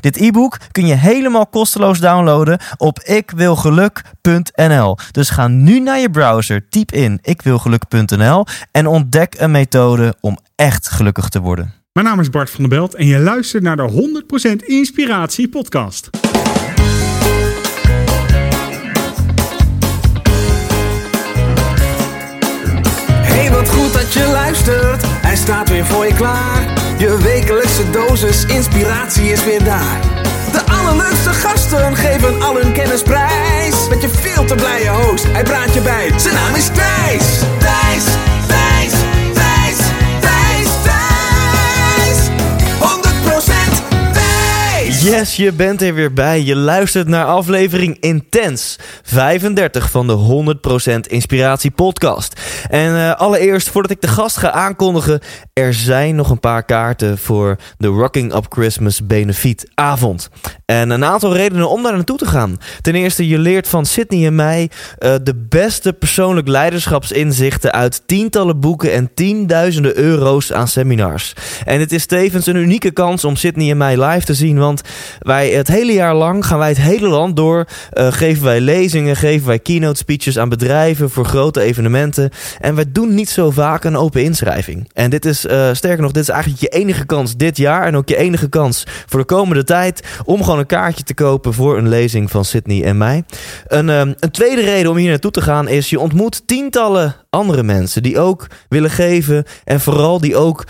Dit e-book kun je helemaal kosteloos downloaden op ikwilgeluk.nl. Dus ga nu naar je browser, typ in ikwilgeluk.nl en ontdek een methode om echt gelukkig te worden. Mijn naam is Bart van der Belt en je luistert naar de 100% Inspiratie podcast. Hey, wat goed dat je luistert. Hij staat weer voor je klaar. Je wekelijkse dosis inspiratie is weer daar. De allerleukste gasten geven al hun kennis prijs. Met je veel te blije host, hij praat je bij. Zijn naam is Thijs. Thijs, Yes, je bent er weer bij. Je luistert naar aflevering Intens 35 van de 100% Inspiratie Podcast. En eh, allereerst, voordat ik de gast ga aankondigen, er zijn nog een paar kaarten voor de Rocking Up Christmas Benefiet avond. En een aantal redenen om daar naartoe te gaan. Ten eerste, je leert van Sydney en mij eh, de beste persoonlijk leiderschapsinzichten uit tientallen boeken en tienduizenden euro's aan seminars. En het is tevens een unieke kans om Sydney en mij live te zien, want wij het hele jaar lang gaan wij het hele land door, eh, geven wij lezingen, geven wij keynote speeches aan bedrijven voor grote evenementen. En wij doen niet zo vaak een open inschrijving. En dit is, eh, sterker nog, dit is eigenlijk je enige kans dit jaar en ook je enige kans voor de komende tijd om gewoon een kaartje te kopen voor een lezing van Sydney en mij. Een, ehm, een tweede reden om hier naartoe te gaan is je ontmoet tientallen andere mensen die ook willen geven en vooral die ook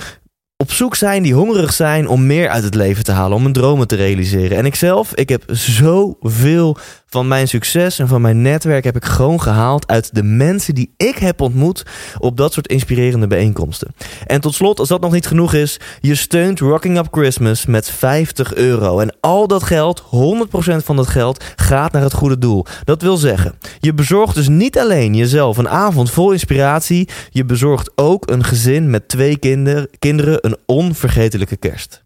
op zoek zijn, die hongerig zijn om meer uit het leven te halen, om hun dromen te realiseren. En ikzelf, ik heb zoveel van mijn succes en van mijn netwerk heb ik gewoon gehaald uit de mensen die ik heb ontmoet op dat soort inspirerende bijeenkomsten. En tot slot, als dat nog niet genoeg is, je steunt Rocking Up Christmas met 50 euro. En al dat geld, 100% van dat geld, gaat naar het goede doel. Dat wil zeggen, je bezorgt dus niet alleen jezelf een avond vol inspiratie, je bezorgt ook een gezin met twee kinder, kinderen een onvergetelijke kerst.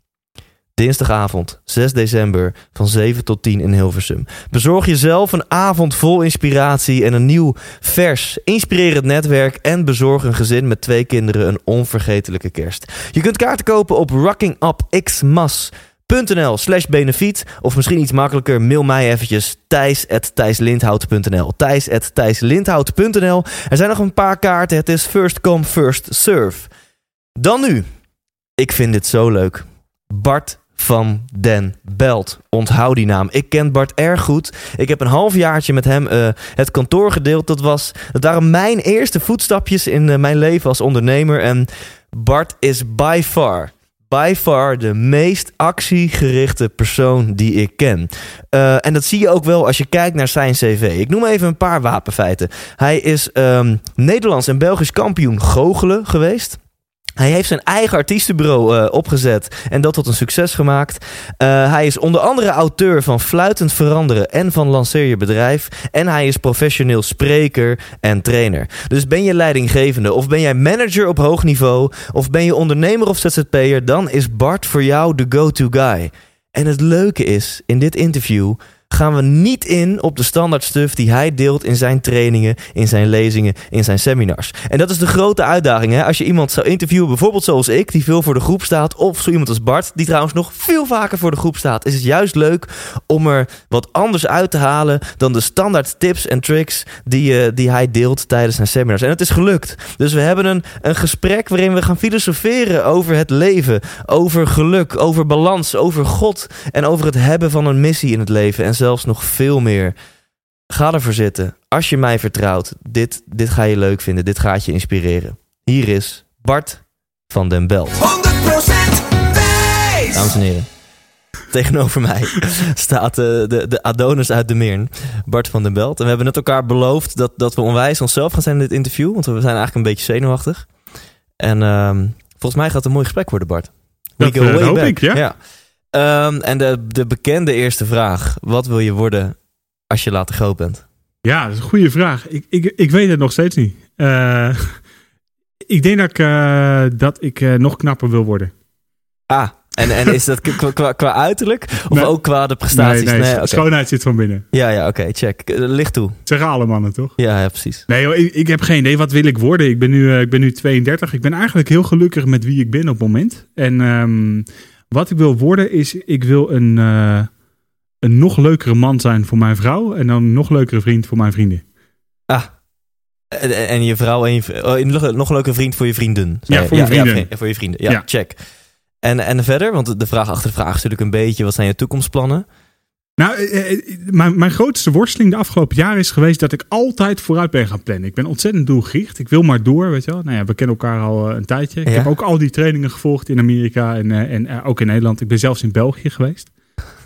Dinsdagavond, 6 december, van 7 tot 10 in Hilversum. Bezorg jezelf een avond vol inspiratie en een nieuw, vers, inspirerend netwerk. En bezorg een gezin met twee kinderen een onvergetelijke kerst. Je kunt kaarten kopen op rockingupxmas.nl slash benefiet. Of misschien iets makkelijker, mail mij eventjes thijs.thijslindhout.nl thijs.thijslindhout.nl Er zijn nog een paar kaarten. Het is first come, first serve. Dan nu. Ik vind dit zo leuk. Bart van den Belt. Onthoud die naam. Ik ken Bart erg goed. Ik heb een halfjaartje met hem uh, het kantoor gedeeld. Dat, was, dat waren mijn eerste voetstapjes in uh, mijn leven als ondernemer. En Bart is by far, by far de meest actiegerichte persoon die ik ken. Uh, en dat zie je ook wel als je kijkt naar zijn cv. Ik noem even een paar wapenfeiten. Hij is um, Nederlands en Belgisch kampioen goochelen geweest. Hij heeft zijn eigen artiestenbureau uh, opgezet en dat tot een succes gemaakt. Uh, hij is onder andere auteur van Fluitend Veranderen en van Lanceer je bedrijf. En hij is professioneel spreker en trainer. Dus ben je leidinggevende of ben jij manager op hoog niveau... of ben je ondernemer of ZZP'er... dan is Bart voor jou de go-to guy. En het leuke is, in dit interview gaan we niet in op de standaard stuff die hij deelt in zijn trainingen, in zijn lezingen, in zijn seminars. En dat is de grote uitdaging. Hè? Als je iemand zou interviewen, bijvoorbeeld zoals ik, die veel voor de groep staat, of zo iemand als Bart, die trouwens nog veel vaker voor de groep staat, is het juist leuk om er wat anders uit te halen dan de standaard tips en tricks die, uh, die hij deelt tijdens zijn seminars. En het is gelukt. Dus we hebben een, een gesprek waarin we gaan filosoferen over het leven, over geluk, over balans, over God en over het hebben van een missie in het leven. En zelfs nog veel meer. Ga ervoor zitten. Als je mij vertrouwt, dit, dit ga je leuk vinden. Dit gaat je inspireren. Hier is Bart van den Belt. 100% wijs! Dames en heren. Tegenover mij staat de, de, de Adonis uit de Meern, Bart van den Belt. En we hebben net elkaar beloofd dat, dat we onwijs onszelf gaan zijn in dit interview. Want we zijn eigenlijk een beetje zenuwachtig. En um, volgens mij gaat het een mooi gesprek worden, Bart. We dat, go way back. Ik, ja. ja. Ehm, en de, de bekende eerste vraag. Wat wil je worden als je later groot bent? Ja, dat is een goede vraag. Ik, ik, ik weet het nog steeds niet. Eh, ik denk dat ik, eh, dat ik eh, nog knapper wil worden. Ah, en, en is dat qua, qua, qua uiterlijk? Of Nee. ook qua de prestaties? nee, schoonheid zit van binnen. Ja, ja, oké, check. Licht toe. Zeggen alle mannen, toch? Ja, ja, precies. Nee, joh, ik, ik heb geen idee. Wat wil ik worden? Ik ben, nu, ik ben nu 32. Ik ben eigenlijk heel gelukkig met wie ik ben op het moment. En ehm, wat ik wil worden is, ik wil een, eh, een nog leukere man zijn voor mijn vrouw. En dan een nog leukere vriend voor mijn vrienden. Ah. En, en je vrouw en je... Oh, nog, nog een leuke vriend voor je vrienden. Ja, je. voor mijn vrienden. vriend- voor je vrienden. Ja, Ja. check. En, en verder? Want de vraag achter de vraag is natuurlijk een beetje... Wat zijn je toekomstplannen? Nou, eh, eh, mijn, mijn grootste worsteling de afgelopen jaren is geweest dat ik altijd vooruit ben gaan plannen. Ik ben ontzettend doelgericht. Ik wil maar door, weet je wel. Nou ja, we kennen elkaar al eh, een tijdje. Ik Ja. heb ook al die trainingen gevolgd in Amerika en, eh, en eh, ook in Nederland. Ik ben zelfs in België geweest.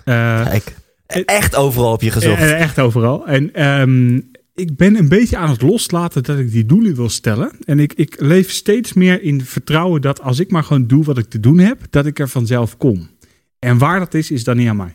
Eh, Kijk. Echt overal op je gezocht. Eh, eh, echt overal. En ehm, ik ben een beetje aan het loslaten dat ik die doelen wil stellen. En ik, ik leef steeds meer in vertrouwen dat als ik maar gewoon doe wat ik te doen heb, dat ik er vanzelf kom. En waar dat is, is dan niet aan mij.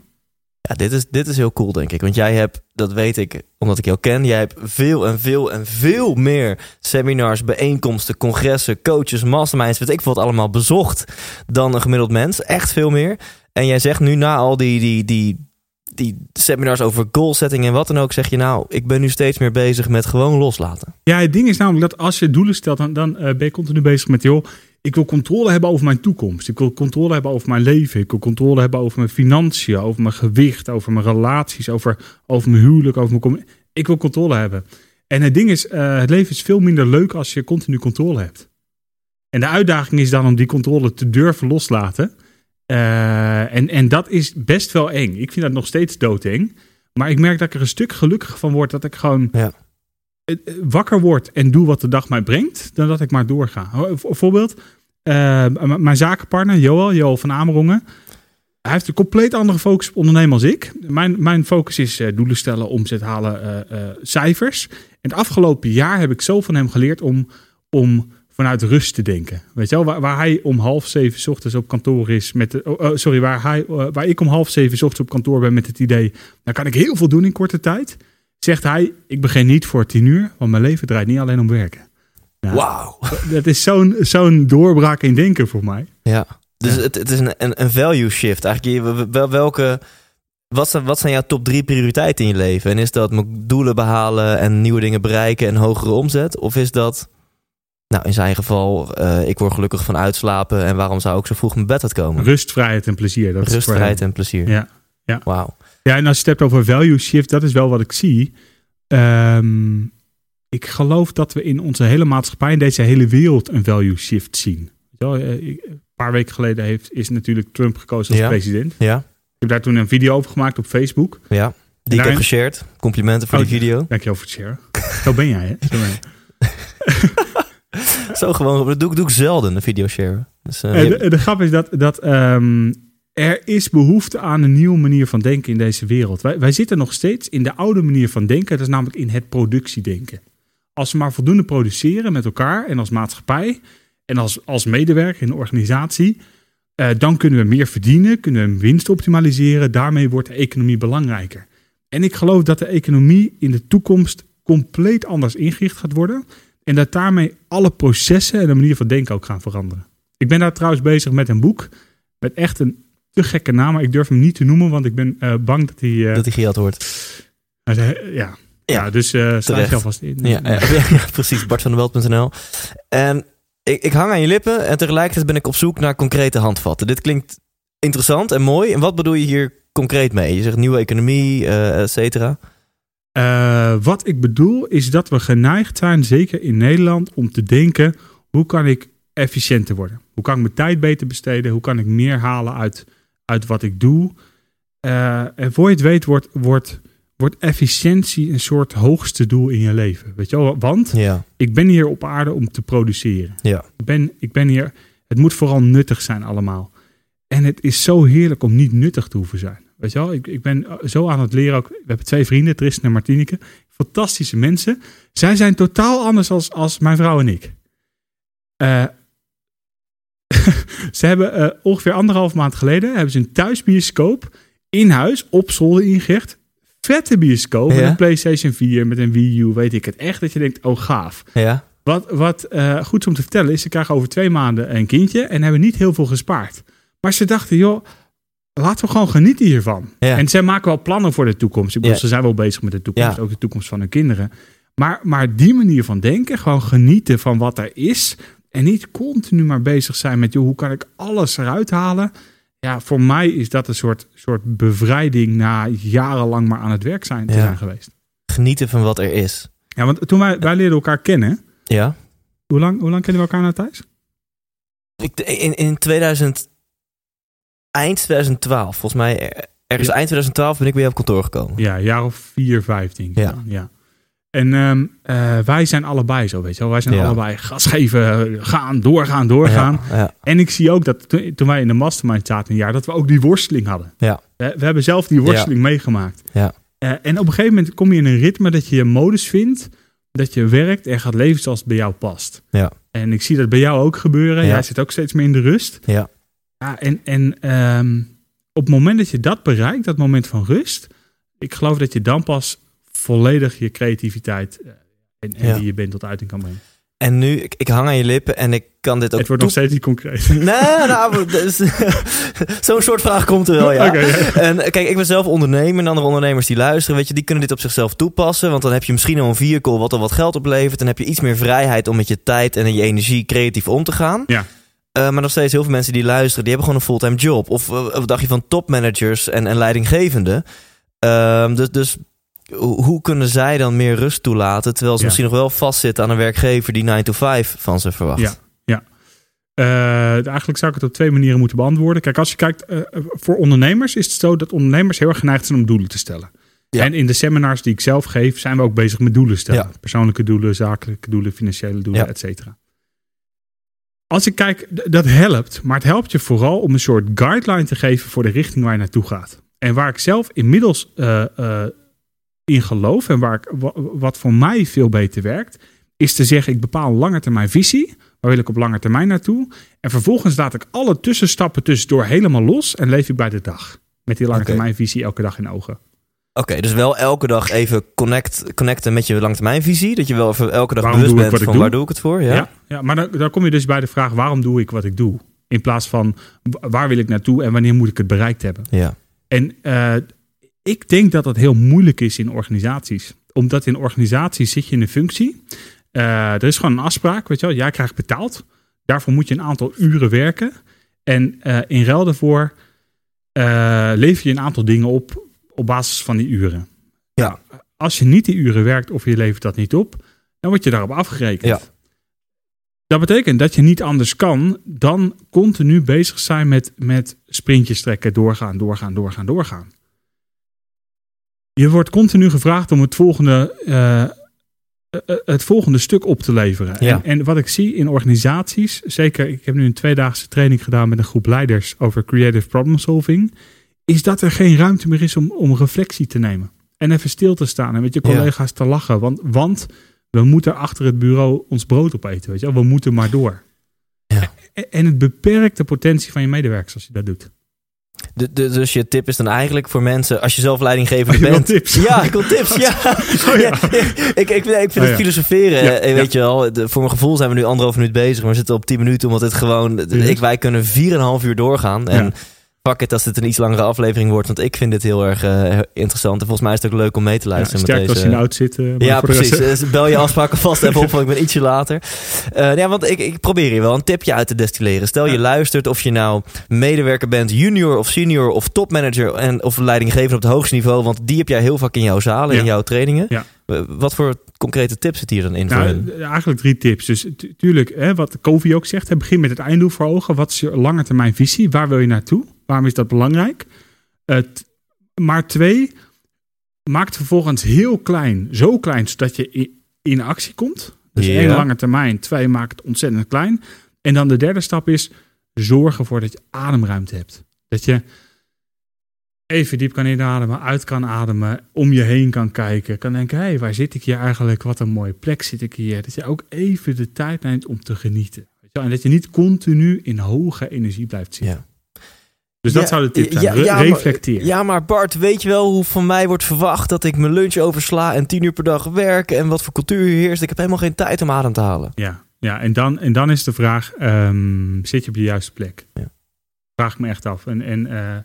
Dit is, dit is heel cool, denk ik. Want jij hebt, dat weet ik omdat ik jou ken, jij hebt veel en veel en veel meer seminars, bijeenkomsten, congressen, coaches, masterminds, weet ik wat allemaal bezocht dan een gemiddeld mens. Echt veel meer. En jij zegt nu na al die, die, die, die seminars over goal setting en wat dan ook, zeg je nou, ik ben nu steeds meer bezig met gewoon loslaten. Ja, het ding is namelijk dat als je doelen stelt, dan, dan eh, ben je continu bezig met, joh, ik wil controle hebben over mijn toekomst. Ik wil controle hebben over mijn leven. Ik wil controle hebben over mijn financiën, over mijn gewicht, over mijn relaties, over, over mijn huwelijk, over mijn... Ik wil controle hebben. En het ding is, eh, het leven is veel minder leuk als je continu controle hebt. En de uitdaging is dan om die controle te durven loslaten. Eh, en, en dat is best wel eng. Ik vind dat nog steeds doodeng. Maar ik merk dat ik er een stuk gelukkiger van word dat ik gewoon Ja. Eh, wakker word en doe wat de dag mij brengt, dan dat ik maar doorga. Ho- Voor voorbeeld, eh, mijn zakenpartner Joel, Joel van Amerongen, hij heeft een compleet andere focus op ondernemen als ik. Mijn, mijn focus is eh, doelen stellen, omzet halen, cijfers. En het afgelopen jaar heb ik zo van hem geleerd om, om vanuit rust te denken. Weet je wel, waar, waar hij om half zeven 's ochtends op kantoor is met de, oh, oh, sorry, waar, hij, waar ik om half zeven 's ochtends op kantoor ben met het idee, dan kan ik heel veel doen in korte tijd. Zegt hij, ik begin niet voor tien uur, want mijn leven draait niet alleen om werken. Nou, Wauw. Dat is zo'n zo'n doorbraak in denken voor mij. Ja. Dus Ja. Het, het is een, een, een value shift. Eigenlijk, welke, wat, zijn, wat zijn jouw top drie prioriteiten in je leven? En is dat mijn doelen behalen en nieuwe dingen bereiken en hogere omzet? Of is dat, nou in zijn geval, eh, ik word gelukkig van uitslapen en waarom zou ik zo vroeg mijn bed uitkomen? Rust, vrijheid en plezier. Dat is Rust, voor vrijheid hem. en plezier. Ja, ja. Wauw. Ja, en als je het hebt over value shift, dat is wel wat ik zie. Ehm, ik geloof dat we in onze hele maatschappij, in deze hele wereld, een value shift zien. Eh, Een paar weken geleden heeft, is natuurlijk Trump gekozen als Ja. president. Ja, Ik heb daar toen een video over gemaakt op Facebook. ja. Die ik heb geshared. Complimenten voor Oh, die video. Dankjewel voor het sharen. Zo ben jij, hè? Zo ben je. Zo gewoon, dat doe, ik- doe ik zelden, een video sharen. Dus, eh, de, de grap is dat, dat ehm, er is behoefte aan een nieuwe manier van denken in deze wereld. Wij, wij zitten nog steeds in de oude manier van denken. Dat is namelijk in het productiedenken. Als we maar voldoende produceren met elkaar en als maatschappij en als, als medewerker in de organisatie, eh, dan kunnen we meer verdienen, kunnen we winst optimaliseren. Daarmee wordt de economie belangrijker. En ik geloof dat de economie in de toekomst compleet anders ingericht gaat worden. En dat daarmee alle processen en de manier van denken ook gaan veranderen. Ik ben daar trouwens bezig met een boek. Met echt een te gekke naam. Maar ik durf hem niet te noemen, want ik ben eh, bang dat hij. eh, dat die gehaald wordt. hij ja. ja, dus terecht. je alvast in. Ja, ja, ja, precies. Bartvanderweld.nl. En ik, ik hang aan je lippen en tegelijkertijd ben ik op zoek naar concrete handvatten. Dit klinkt interessant en mooi. En wat bedoel je hier concreet mee? Je zegt nieuwe economie, eh et cetera. Wat ik bedoel is dat we geneigd zijn, zeker in Nederland, om te denken: hoe kan ik efficiënter worden? Hoe kan ik mijn tijd beter besteden? Hoe kan ik meer halen uit, uit wat ik doe? Eh, en voor je het weet, wordt, wordt, wordt efficiëntie een soort hoogste doel in je leven. Weet je wel? Want Ja, ik ben hier op aarde om te produceren. ja. Ik ben, ik ben hier, het moet vooral nuttig zijn allemaal. En het is zo heerlijk om niet nuttig te hoeven zijn. Weet je wel, ik, ik ben zo aan het leren ook. We hebben twee vrienden, Tristan en Martineke. Fantastische mensen. Zij zijn totaal anders als, als mijn vrouw en ik. Eh, ze hebben eh, ongeveer anderhalf maand geleden hebben ze een thuisbioscoop in huis op zolder ingericht. Vette bioscoop met een PlayStation 4, met een Wii U, weet ik het. Echt dat je denkt, oh gaaf. Ja. Wat, wat eh, goed is om te vertellen is, ze krijgen over twee maanden een kindje en hebben niet heel veel gespaard. Maar ze dachten, joh, laten we gewoon genieten hiervan. Ja. En zij maken wel plannen voor de toekomst. Ik bedoel, Ja. ze zijn wel bezig met de toekomst, Ja. ook de toekomst van hun kinderen. Maar, maar die manier van denken, gewoon genieten van wat er is. En niet continu maar bezig zijn met, joh, hoe kan ik alles eruit halen? Ja, voor mij is dat een soort, soort bevrijding na jarenlang maar aan het werk zijn te Ja. zijn geweest. Genieten van wat er is. Ja, want toen wij, wij leerden elkaar kennen, Ja. hoe lang, hoe lang kennen we elkaar nou thuis? Ik, in, in 2000, eind 2012, volgens mij er- ergens Ja. eind 2012 ben ik jou op kantoor gekomen. Ja, jaar of vier, vijf denk ik. Ja. dan, ja. En ehm, eh, wij zijn allebei zo, weet je wel. Wij zijn Ja. allebei gas geven, gaan, doorgaan, doorgaan. Ja, ja. En ik zie ook dat to- toen wij in de mastermind zaten een jaar, dat we ook die worsteling hadden. Ja. We, we hebben zelf die worsteling meegemaakt. Ja. Eh, en op een gegeven moment kom je in een ritme dat je je modus vindt, dat je werkt en gaat leven zoals het bij jou past. Ja. En ik zie dat bij jou ook gebeuren. Ja. Jij zit ook steeds meer in de rust. Ja. Ja, en en ehm, op het moment dat je dat bereikt, dat moment van rust, ik geloof dat je dan pas volledig je creativiteit eh, en, en Ja. wie je bent tot uiting kan brengen. En nu, ik, ik hang aan je lippen en ik kan dit ook het wordt nog steeds niet concreet. Nee, nou, dus- zo'n soort vraag komt er wel, ja. En eh, kijk, ik ben zelf ondernemer en andere ondernemers die luisteren, weet je, die kunnen dit op zichzelf toepassen. Want dan heb je misschien al een vehicle wat al wat geld oplevert. Dan heb je iets meer vrijheid om met je tijd en je energie creatief om te gaan. Ja. Eh, maar nog steeds heel veel mensen die luisteren, die hebben gewoon een fulltime job. Of eh, wat dacht je van topmanagers en, en leidinggevenden? Ehm, dus, dus hoe kunnen zij dan meer rust toelaten, terwijl ze Ja. misschien nog wel vastzitten aan een werkgever die 9 to 5 van ze verwacht? Ja. Eh, eigenlijk zou ik het op twee manieren moeten beantwoorden. Kijk, als je kijkt, eh, voor ondernemers is het zo dat ondernemers heel erg geneigd zijn om doelen te stellen. Ja. En in de seminars die ik zelf geef, zijn we ook bezig met doelen stellen. Ja. Persoonlijke doelen, zakelijke doelen, financiële doelen, Ja. et cetera. Als ik kijk, dat helpt. Maar het helpt je vooral om een soort guideline te geven voor de richting waar je naartoe gaat. En waar ik zelf inmiddels eh, eh, in geloof en waar ik, wa- wat voor mij veel beter werkt, is te zeggen: ik bepaal lange termijn visie. Waar wil ik op lange termijn naartoe? En vervolgens laat ik alle tussenstappen tussendoor helemaal los en leef ik bij de dag. Met die lange termijn visie elke dag in ogen. Oké, dus wel elke dag even connect, connecten met je langetermijnvisie. Dat je wel even elke dag Waarom bewust bent van doe? waar doe ik het voor. Ja? Ja, ja, maar dan, dan kom je dus bij de vraag: waarom doe ik wat ik doe? In plaats van wa- waar wil ik naartoe en wanneer moet ik het bereikt hebben? Ja. En eh, ik denk dat dat heel moeilijk is in organisaties. Omdat in organisaties zit je in een functie. Eh, er is gewoon een afspraak, weet je wel. Jij krijgt betaald. Daarvoor moet je een aantal uren werken. En eh, in ruil daarvoor eh, lever je een aantal dingen op op basis van die uren. Ja. Als je niet die uren werkt of je levert dat niet op, dan word je daarop afgerekend. Ja. Dat betekent dat je niet anders kan dan continu bezig zijn met, met sprintjes trekken, doorgaan, doorgaan, doorgaan, doorgaan. Je wordt continu gevraagd om het volgende, eh, eh, het volgende stuk op te leveren. Ja. En, en wat ik zie in organisaties, zeker, ik heb nu een tweedaagse training gedaan met een groep leiders over creative problem solving, is dat er geen ruimte meer is om, om reflectie te nemen. En even stil te staan en met je Ja. collega's te lachen. Want, want we moeten achter het bureau ons brood opeten. Weet je wel? We moeten maar door. Ja. En, en het beperkt de potentie van je medewerkers als je dat doet. De, de- dus je tip is dan eigenlijk voor mensen, als je zelf leidinggevende Oh, je wil bent. tips? Ja, ik wil tips. Ja. Oh, ja. Ja, Ik, ik, ik vind Oh, het ja. filosoferen, eh, weet je wel. de- voor mijn gevoel zijn we nu anderhalf minuut bezig, maar we zitten op tien minuten omdat het gewoon. Mhm. Ik, wij kunnen vier en een half uur doorgaan. En Pak het als het een iets langere aflevering wordt, want ik vind dit heel erg eh, interessant. En volgens mij is het ook leuk om mee te Ja, luisteren sterk met als deze. je in de oud zit. eh, Ja, precies. Dus bel je afspraken vast even op, want ik ben ietsje later. Eh, ja, want ik, ik probeer hier wel een tipje uit te destilleren. Stel je Ja. luistert of je nou medewerker bent, junior of senior of topmanager en, of leidinggever op het hoogste niveau. Want die heb jij heel vaak in jouw zalen, Ja. in jouw trainingen. Ja. Eh, Wat voor concrete tips zit hier dan in voor Nou, eh, eigenlijk drie tips. Dus tu- tuurlijk, hè, wat Kovi ook zegt, hè, begin met het einddoel voor ogen. Wat is je lange termijn visie? Waar wil je naartoe? Waarom is dat belangrijk? Maar twee, maak het vervolgens heel klein. Zo klein, zodat je in, actie komt. Dus Ja. één lange termijn. Twee, maak het ontzettend klein. En dan de derde stap is, zorg ervoor dat je ademruimte hebt. Dat je even diep kan inademen, uit kan ademen, om je heen kan kijken. Kan denken, hé, hey, waar zit ik hier eigenlijk? Wat een mooie plek zit ik hier. Dat je ook even de tijd neemt om te genieten. En dat je niet continu in hoge energie blijft zitten. Ja. Dus dat Ja, zou de tip zijn. ja, Re- ja, maar- reflecteer. Ja, maar Bart, weet je wel hoe van mij wordt verwacht dat ik mijn lunch oversla en tien uur per dag werk en wat voor cultuur hier heerst? Ik heb helemaal geen tijd om adem te halen. Ja, ja en, dan, en dan is de vraag, ehm, zit je op de juiste plek? Ja. Vraag ik me echt af. En, en eh,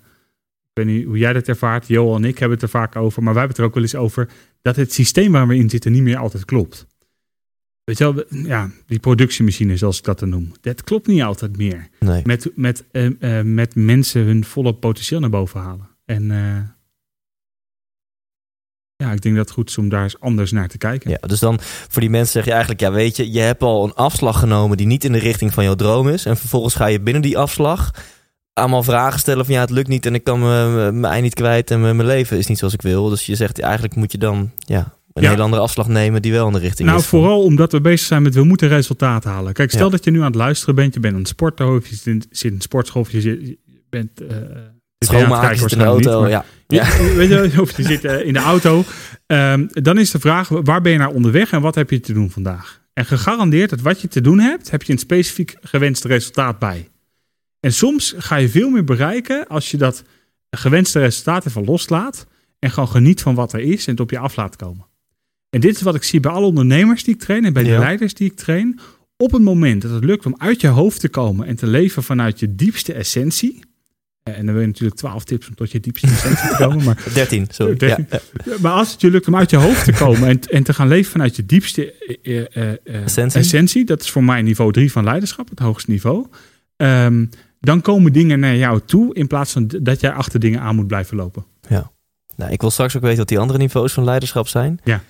ik weet niet hoe jij dat ervaart. Joel en ik hebben het er vaak over. Maar wij hebben het er ook wel eens over dat het systeem waar we in zitten niet meer altijd klopt. Weet je wel, ja, die productiemachine zoals ik dat dan noem. Dat klopt niet altijd meer. Nee. Met, met, eh, eh, met mensen hun volle potentieel naar boven halen. En eh, ja, ik denk dat het goed is om daar eens anders naar te kijken. Ja, dus dan voor die mensen zeg je eigenlijk, ja weet je, je hebt al een afslag genomen die niet in de richting van jouw droom is. En vervolgens ga je binnen die afslag allemaal vragen stellen van ja, het lukt niet en ik kan me- mijn ei niet kwijt en mijn leven is niet zoals ik wil. Dus je zegt eigenlijk moet je dan ja, een Ja. hele andere afslag nemen die wel in de richting Nou, is. van- vooral omdat we bezig zijn met we moeten resultaat halen. Kijk, stel Ja. dat je nu aan het luisteren bent, je bent aan het sporten, of je zit in, zit in sportschool, of je zit, je bent uh, Schoonmaken zit in de auto, ja. ja. Weet je, of je zit eh, in de auto. Dan is de vraag, waar ben je naar onderweg en wat heb je te doen vandaag? En gegarandeerd dat wat je te doen hebt, heb je een specifiek gewenst resultaat bij. En soms ga je veel meer bereiken als je dat gewenste resultaat even loslaat en gewoon geniet van wat er is en het op je af laat komen. En dit is wat ik zie bij alle ondernemers die ik train en bij de Ja. leiders die ik train. Op het moment dat het lukt om uit je hoofd te komen en te leven vanuit je diepste essentie. eh, En dan wil je natuurlijk 12 tips om tot je diepste essentie te komen. Maar 13, sorry. 13. Ja, ja. maar als het je lukt om uit je hoofd te komen en, en te gaan leven vanuit je diepste eh, eh, Essentie. essentie, dat is voor mij niveau 3 van leiderschap, het hoogste niveau. ehm, dan komen dingen naar jou toe in plaats van dat jij achter dingen aan moet blijven lopen. Nou, ik wil straks ook weten wat die andere niveaus van leiderschap zijn. Ja.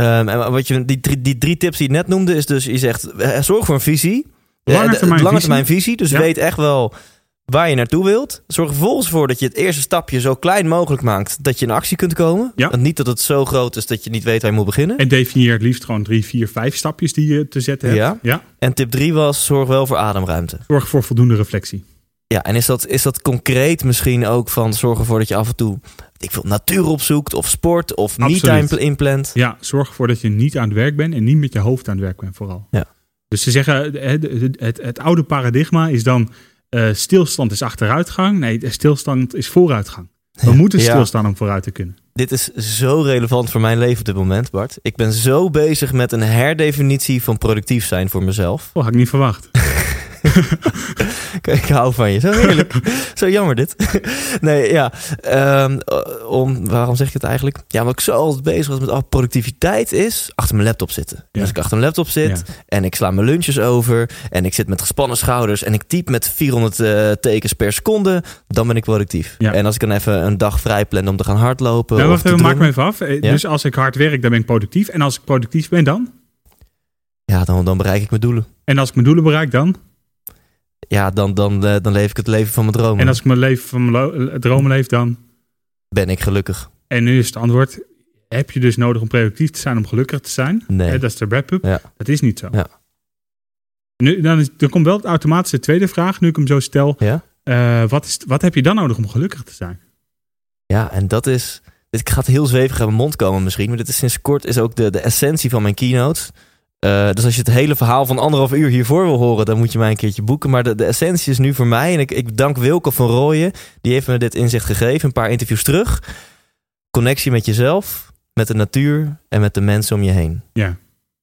Ehm, en wat je, die, drie, die drie tips die je net noemde, is dus, je zegt, eh, zorg voor een visie. Eh, Lange termijn lange visie. termijn visie. Dus Ja. weet echt wel waar je naartoe wilt. Zorg er vervolgens voor dat je het eerste stapje zo klein mogelijk maakt dat je in actie kunt komen. Ja. Want niet dat het zo groot is dat je niet weet waar je moet beginnen. En, En definieer het liefst gewoon drie, vier, vijf stapjes die je te zetten hebt. Ja. ja. tip drie was, zorg wel voor ademruimte. Zorg voor voldoende reflectie. Ja, en is dat, is dat concreet misschien ook van zorg ervoor dat je af en toe ik wil natuur opzoekt of sport of me-time inplant? Ja, zorg ervoor dat je niet aan het werk bent en niet met je hoofd aan het werk bent vooral. Ja. Dus ze zeggen, het, het, het, het oude paradigma is dan eh, stilstand is achteruitgang. Nee, stilstand is vooruitgang. We Ja. moeten stilstaan om vooruit te kunnen. Dit is zo relevant voor mijn leven op dit moment, Bart. Ik ben zo bezig met een herdefinitie van productief zijn voor mezelf. Oh, had ik niet verwacht. Kijk, ik hou van je. Zo heerlijk. zo jammer dit. nee, ja. ehm, om, waarom zeg ik het eigenlijk? Ja, wat ik zo altijd bezig was met oh, productiviteit is achter mijn laptop zitten. En Ja. Als ik achter mijn laptop zit Ja. en ik sla mijn lunches over en ik zit met gespannen schouders en ik typ met 400 eh, tekens per seconde, dan ben ik productief. Ja. En als ik dan even een dag vrij plan om te gaan hardlopen. Of wacht maak me even af. Eh, Ja? Dus als ik hard werk, dan ben ik productief. En als ik productief ben, dan? Ja, dan, dan bereik ik mijn doelen. En als ik mijn doelen bereik, dan? Ja, dan, dan, eh, dan leef ik het leven van mijn dromen. En als ik mijn leven van mijn lo- dromen leef, dan? ben ik gelukkig. En nu is het antwoord, heb je dus nodig om productief te zijn om gelukkig te zijn? Nee. Hè, dat is de wrap-up. Ja. Dat is niet zo. Ja. Nu, dan, is, dan komt wel het automatische tweede vraag, nu ik hem zo stel. Ja? Eh, wat, is, wat heb je dan nodig om gelukkig te zijn? Ja, en dat is. Dit gaat heel zwevig uit mijn mond komen misschien. Maar dit is sinds kort is ook de, de essentie van mijn keynotes. Eh, dus als je het hele verhaal van anderhalf uur hiervoor wil horen, dan moet je mij een keertje boeken. Maar de, de essentie is nu voor mij, en ik, ik dank Wilke van Rooyen, die heeft me dit inzicht gegeven, een paar interviews terug. Connectie met jezelf, met de natuur en met de mensen om je heen. Ja. Als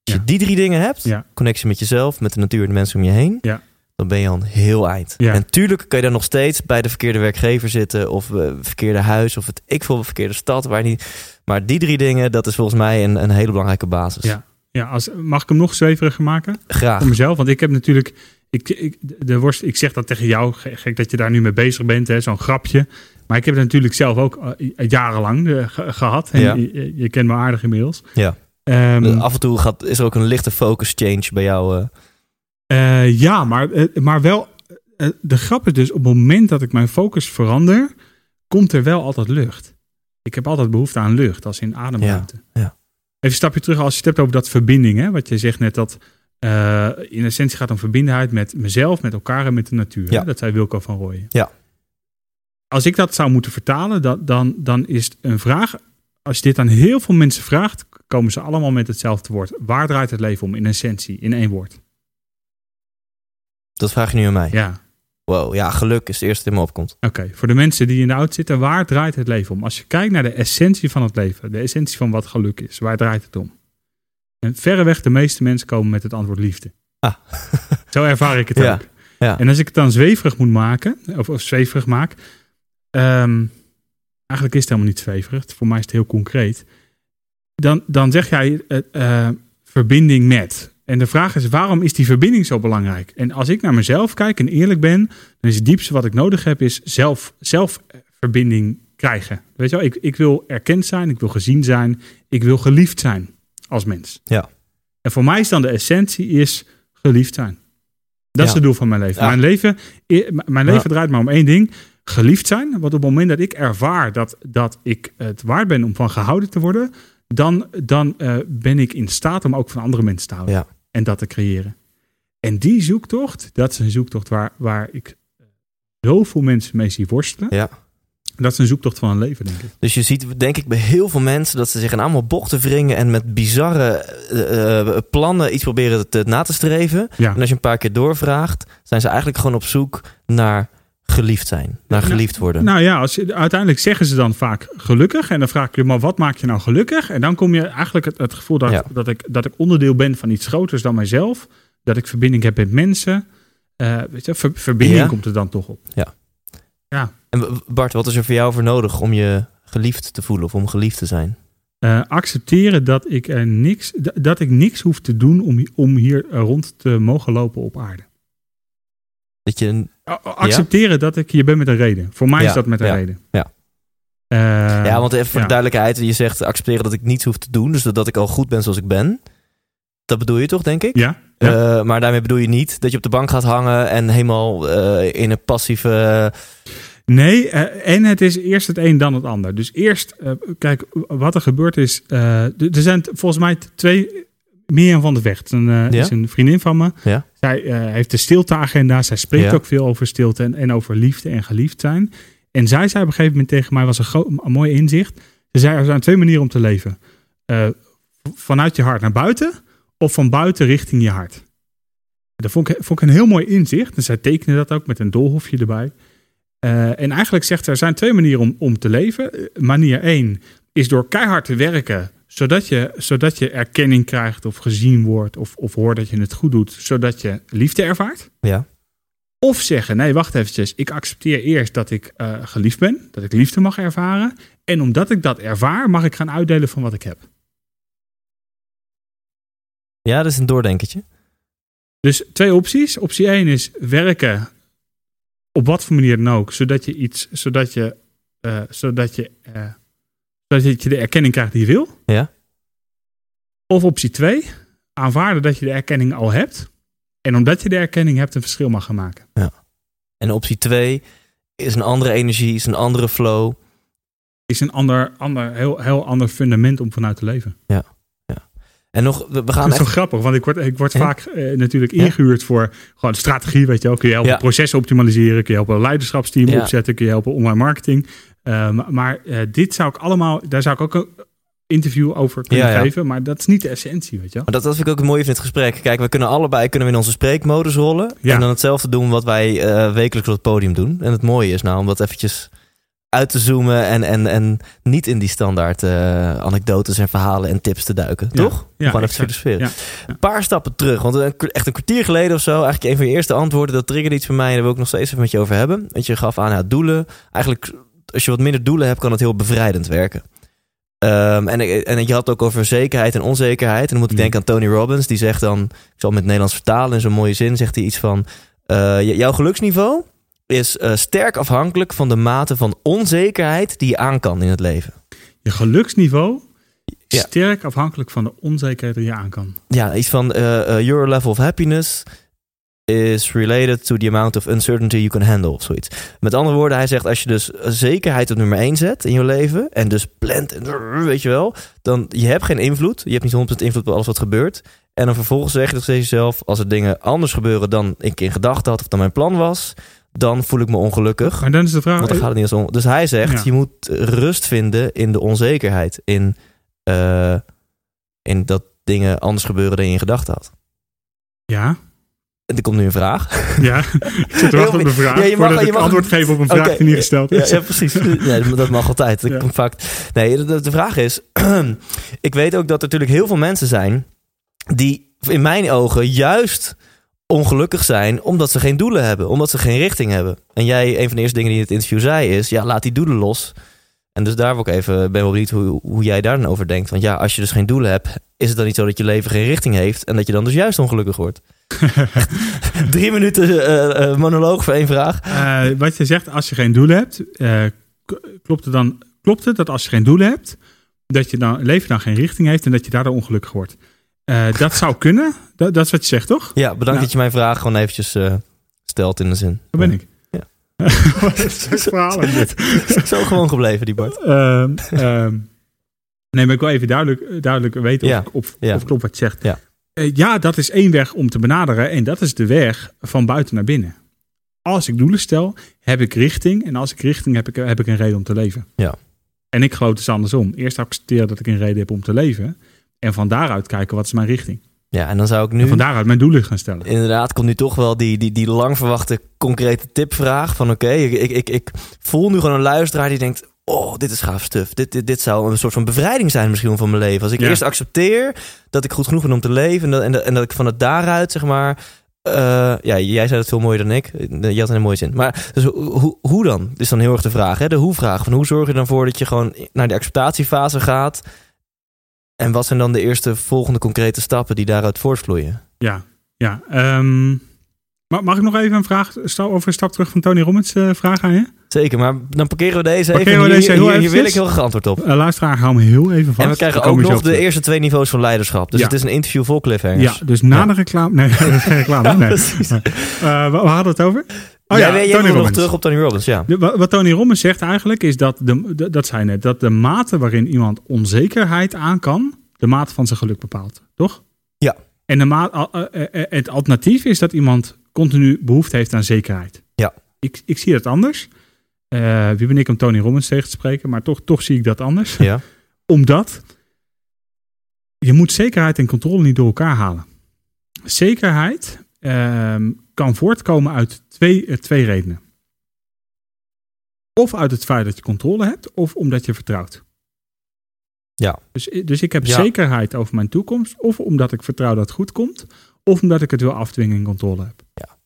Ja. je die drie dingen hebt, Ja. connectie met jezelf, met de natuur en de mensen om je heen, Ja. dan ben je al een heel eind. Ja. En tuurlijk kan je dan nog steeds bij de verkeerde werkgever zitten, of eh, verkeerde huis, of het ik veel verkeerde stad, waar niet. Maar die drie dingen, dat is volgens mij een, een hele belangrijke basis. Ja. Ja, als, mag ik hem nog zweveriger maken? Graag. Voor mezelf, want ik heb natuurlijk... Ik, ik, de worst, ik zeg dat tegen jou, ge- gek dat je daar nu mee bezig bent, hè, zo'n grapje. Maar ik heb het natuurlijk zelf ook eh, jarenlang eh, ge- gehad. En Ja. je, je kent me aardig inmiddels. Ja. Ehm, Af en toe gaat, is er ook een lichte focus change bij jou. eh. Ja, maar, maar wel. de grap is dus, op het moment dat ik mijn focus verander, komt er wel altijd lucht. Ik heb altijd behoefte aan lucht, als in ademruimte. Ja, ja. Even een stapje terug, als je het hebt over dat verbinding, hè, wat je zegt net, dat eh, in essentie gaat om verbindenheid met mezelf, met elkaar en met de natuur. Ja. Hè? Dat zei Wilco van Rooyen. Ja. Als ik dat zou moeten vertalen, dat, dan, dan is het een vraag. Als je dit aan heel veel mensen vraagt, komen ze allemaal met hetzelfde woord. Waar draait het leven om in essentie, in één woord? Dat vraag je nu aan mij. Ja. Wow, ja, geluk is het eerste dat in me opkomt. Oké, voor de mensen die in de auto zitten, waar draait het leven om? Als je kijkt naar de essentie van het leven, de essentie van wat geluk is, waar draait het om? En verreweg de meeste mensen komen met het antwoord liefde. Ah. Zo ervaar ik het Ja, ook. ja. En als ik het dan zweverig moet maken, of, of zweverig maak, ehm, eigenlijk is het helemaal niet zweverig, voor mij is het heel concreet. Dan, dan zeg jij eh, eh, verbinding met. En de vraag is, waarom is die verbinding zo belangrijk? En als ik naar mezelf kijk en eerlijk ben, dan is het diepste wat ik nodig heb, is zelf, zelf eh, krijgen. Weet je wel, ik, ik wil erkend zijn, ik wil gezien zijn, ik wil geliefd zijn als mens. Ja. En voor mij is dan de essentie is geliefd zijn. Dat is het doel van mijn leven. Ja. Mijn leven, m- mijn leven Ja. draait maar om één ding. Geliefd zijn. Want op het moment dat ik ervaar dat, dat ik het waard ben om van gehouden te worden, dan, dan eh, ben ik in staat om ook van andere mensen te houden. Ja. En dat te creëren. En die zoektocht, dat is een zoektocht waar, waar ik zoveel mensen mee zie worstelen. Ja. Dat is een zoektocht van een leven, denk ik. Dus je ziet, denk ik, bij heel veel mensen dat ze zich in allemaal bochten wringen en met bizarre eh, eh, plannen iets proberen te, na te streven. Ja. En als je een paar keer doorvraagt, zijn ze eigenlijk gewoon op zoek naar geliefd zijn, naar geliefd worden. Nou ja, als je, uiteindelijk zeggen ze dan vaak gelukkig. En dan vraag ik je, maar wat maakt je nou gelukkig? En dan kom je eigenlijk het, het gevoel dat, Ja. dat, ik, dat ik onderdeel ben van iets groters dan mijzelf. Dat ik verbinding heb met mensen. Eh, weet je, ver- verbinding Ja. komt er dan toch op. En w- Bart, wat is er voor jou voor nodig om je geliefd te voelen of om geliefd te zijn? Eh, accepteren dat ik, er niks, dat ik niks hoef te doen om, om hier rond te mogen lopen op aarde. Dat je een- Accepteren dat ik hier ben met een reden. Voor mij Ja, is dat met een ja, reden. ja. Eh, ja, want even voor de duidelijkheid, je zegt accepteren dat ik niets hoef te doen, dus dat, dat ik al goed ben zoals ik ben. Dat bedoel je toch, denk ik? Ja. Eh, maar daarmee bedoel je niet dat je op de bank gaat hangen en helemaal eh, in een passieve. Nee, en het is eerst het een dan het ander. Dus eerst, kijk, wat er gebeurd is. er zijn volgens mij twee. Mirjam van de Vecht, een, eh, Ja? is een vriendin van me. Ja. Zij eh, heeft de stilteagenda. Zij spreekt ook veel over stilte en, en over liefde en geliefd zijn. En zij zei op een gegeven moment tegen mij, was een, mooi inzicht. Ze zei, er zijn twee manieren om te leven. Eh, vanuit je hart naar buiten of van buiten richting je hart. Dat vond ik, vond ik een heel mooi inzicht. En zij tekende dat ook met een doolhofje erbij. En eigenlijk zegt ze, er zijn twee manieren om, om te leven. Manier één is door keihard te werken, zodat je, zodat je erkenning krijgt of gezien wordt of, of hoort dat je het goed doet, zodat je liefde ervaart. Ja. Of zeggen, nee, wacht eventjes, ik accepteer eerst dat ik eh, geliefd ben, dat ik liefde mag ervaren. En omdat ik dat ervaar, mag ik gaan uitdelen van wat ik heb. Ja, dat is een doordenkertje. Dus twee opties. Optie 1 is werken op wat voor manier dan ook, zodat je iets, zodat je, eh, zodat je, eh, zodat je de erkenning krijgt die je wil. Ja. Of optie 2, aanvaarden dat je de erkenning al hebt. En omdat je de erkenning hebt, een verschil mag gaan maken. En optie 2 is een andere energie, is een andere flow. Is een ander, ander heel, heel ander fundament om vanuit te leven. En nog, we, we Dat gaan is zo echt. grappig, want ik word, ik word Ja. vaak eh, natuurlijk Ja. ingehuurd voor gewoon strategie, weet je wel. Kun je helpen Ja. processen optimaliseren, kun je helpen een leiderschapsteam Ja. opzetten, kun je helpen online marketing. Eh, maar eh, dit zou ik allemaal, daar zou ik ook een interview over kunnen Ja, ja. geven, maar dat is niet de essentie, weet je wel. Maar dat, dat vind ik ook het mooie van het gesprek. Kijk, we kunnen allebei kunnen we in onze spreekmodus rollen. Ja. En dan hetzelfde doen wat wij eh, wekelijks op het podium doen. En het mooie is nou om dat eventjes uit te zoomen en, en, en niet in die standaard eh, anekdotes en verhalen en tips te duiken. Ja. Toch? Ja, Gewoon even filosoferen. Ja. Een paar stappen terug. Want een, echt een kwartier geleden of zo, eigenlijk een van je eerste antwoorden, dat triggerde iets bij mij en daar wil ik nog steeds even met je over hebben. Want je gaf aan, ja, doelen. Eigenlijk, als je wat minder doelen hebt, kan het heel bevrijdend werken. Ehm, en, en je had het ook over zekerheid en onzekerheid. En dan moet ik Ja. denken aan Tony Robbins. Die zegt dan, ik zal het met het Nederlands vertalen in zo'n mooie zin, zegt hij iets van, eh, jouw geluksniveau is eh, sterk afhankelijk van de mate van onzekerheid die je aan kan in het leven. Je geluksniveau is Ja. sterk afhankelijk van de onzekerheid die je aan kan. Ja, iets van eh, your level of happiness is related to the amount of uncertainty you can handle of zoiets. Met andere woorden, hij zegt als je dus zekerheid op nummer 1 zet in je leven en dus plant en weet je wel, dan je hebt geen invloed, je hebt niet 100% invloed op alles wat gebeurt. En dan vervolgens zeg je steeds jezelf, als er dingen anders gebeuren dan ik in gedachten had of dan mijn plan was, dan voel ik me ongelukkig. Maar dan is de vraag, Want dan gaat het niet als on- Dus hij zegt, Ja. je moet rust vinden in de onzekerheid. In, eh, in dat dingen anders gebeuren dan je in gedachten had. ja, er komt nu een vraag. Ja, ik zit te wachten op een vraag. Ja, je mag- voordat je ik antwoord geef op een vraag die niet gesteld is. ja, precies. Ja, dat mag altijd. Ja. vaak. Nee, de, de vraag is... ik weet ook dat er natuurlijk heel veel mensen zijn... die in mijn ogen juist ongelukkig zijn... omdat ze geen doelen hebben. Omdat ze geen richting hebben. En jij, een van de eerste dingen die in het interview zei is... ja, laat die doelen los. En dus daar wil ik even... ben wel benieuwd hoe, hoe jij daar dan over denkt. Want ja, als je dus geen doelen hebt... is het dan niet zo dat je leven geen richting heeft... en dat je dan dus juist ongelukkig wordt? Drie minuten eh, eh, monoloog voor één vraag. Eh, wat je zegt, als je geen doel hebt, klopt het dan klopt het dat als je geen doel hebt, dat je dan leven dan geen richting heeft en dat je daardoor ongelukkig wordt? Dat zou kunnen. Dat, dat is wat je zegt, toch? Ja, bedankt Nou. dat je mijn vraag gewoon eventjes stelt in de zin. Daar ben ik. Ja. Wat is verhaal dit? Zo gewoon gebleven, die Bart. Ehm, ehm, nee, maar ik wil even duidelijk, duidelijk weten Ja, of, of, ja. of klopt wat je zegt. Ja. Eh, ja, dat is één weg om te benaderen en dat is de weg van buiten naar binnen. Als ik doelen stel, heb ik richting en als ik richting heb, ik, heb ik een reden om te leven. Ja. En ik geloof dus andersom. Eerst accepteren dat ik een reden heb om te leven en van daaruit kijken wat is mijn richting. Ja, en dan zou ik En nu... van daaruit mijn doelen gaan stellen. Inderdaad, komt nu toch wel die, die, die lang verwachte concrete tipvraag. Van oké, ik, ik, ik voel nu gewoon een luisteraar die denkt... Oh, dit is gaaf stuff. Dit, dit, dit zou een soort van bevrijding zijn misschien van mijn leven. Als ik Ja. eerst accepteer dat ik goed genoeg ben om te leven... en dat, en dat, en dat ik van het daaruit, zeg maar... eh, ja, jij zei het veel mooier dan ik. Je had een mooie zin. Maar dus hoe, hoe- dan? Is dan heel erg de vraag. Hè? De hoe-vraag. Van hoe zorg je dan voor dat je gewoon naar de acceptatiefase gaat... En wat zijn dan de eerste volgende concrete stappen die daaruit voortvloeien? Ja, ja. ma- mag ik nog even een vraag over een stap terug van Tony Robbins eh, vraag aan je? Zeker, maar dan parkeren we deze Parkeren even. we Hier, deze heel hier, hier wil ik heel graag antwoord op. Uh, luisteraar, hou me heel even vast. en we krijgen ook nog de eerste twee niveaus van leiderschap. Dus Ja. het is een interview vol cliffhangers. Ja, dus na Ja. de reclame... Nee, dat is geen reclame. Nee. Eh, we, we hadden het over? Oh ja, jij Tony nog terug op Tony Robbins, ja. De- wat Tony Robbins zegt eigenlijk is dat, de, de- dat zei net, dat de mate waarin iemand onzekerheid aan kan, de mate van zijn geluk bepaalt, toch? Ja. En de ma- al- eh, eh, het alternatief is dat iemand continu behoefte heeft aan zekerheid. Ja. Ik, ik zie dat anders. Eh, wie ben ik om Tony Robbins tegen te spreken, maar toch, toch zie ik dat anders. ja. Omdat je moet zekerheid en controle niet door elkaar halen. Zekerheid ehm, kan voortkomen uit twee, eh, twee redenen. Of uit het feit dat je controle hebt, of omdat je vertrouwt. Ja. Dus, dus ik heb Ja. zekerheid over mijn toekomst, of omdat ik vertrouw dat het goed komt, of omdat ik het wil afdwingen en controle heb. Ja.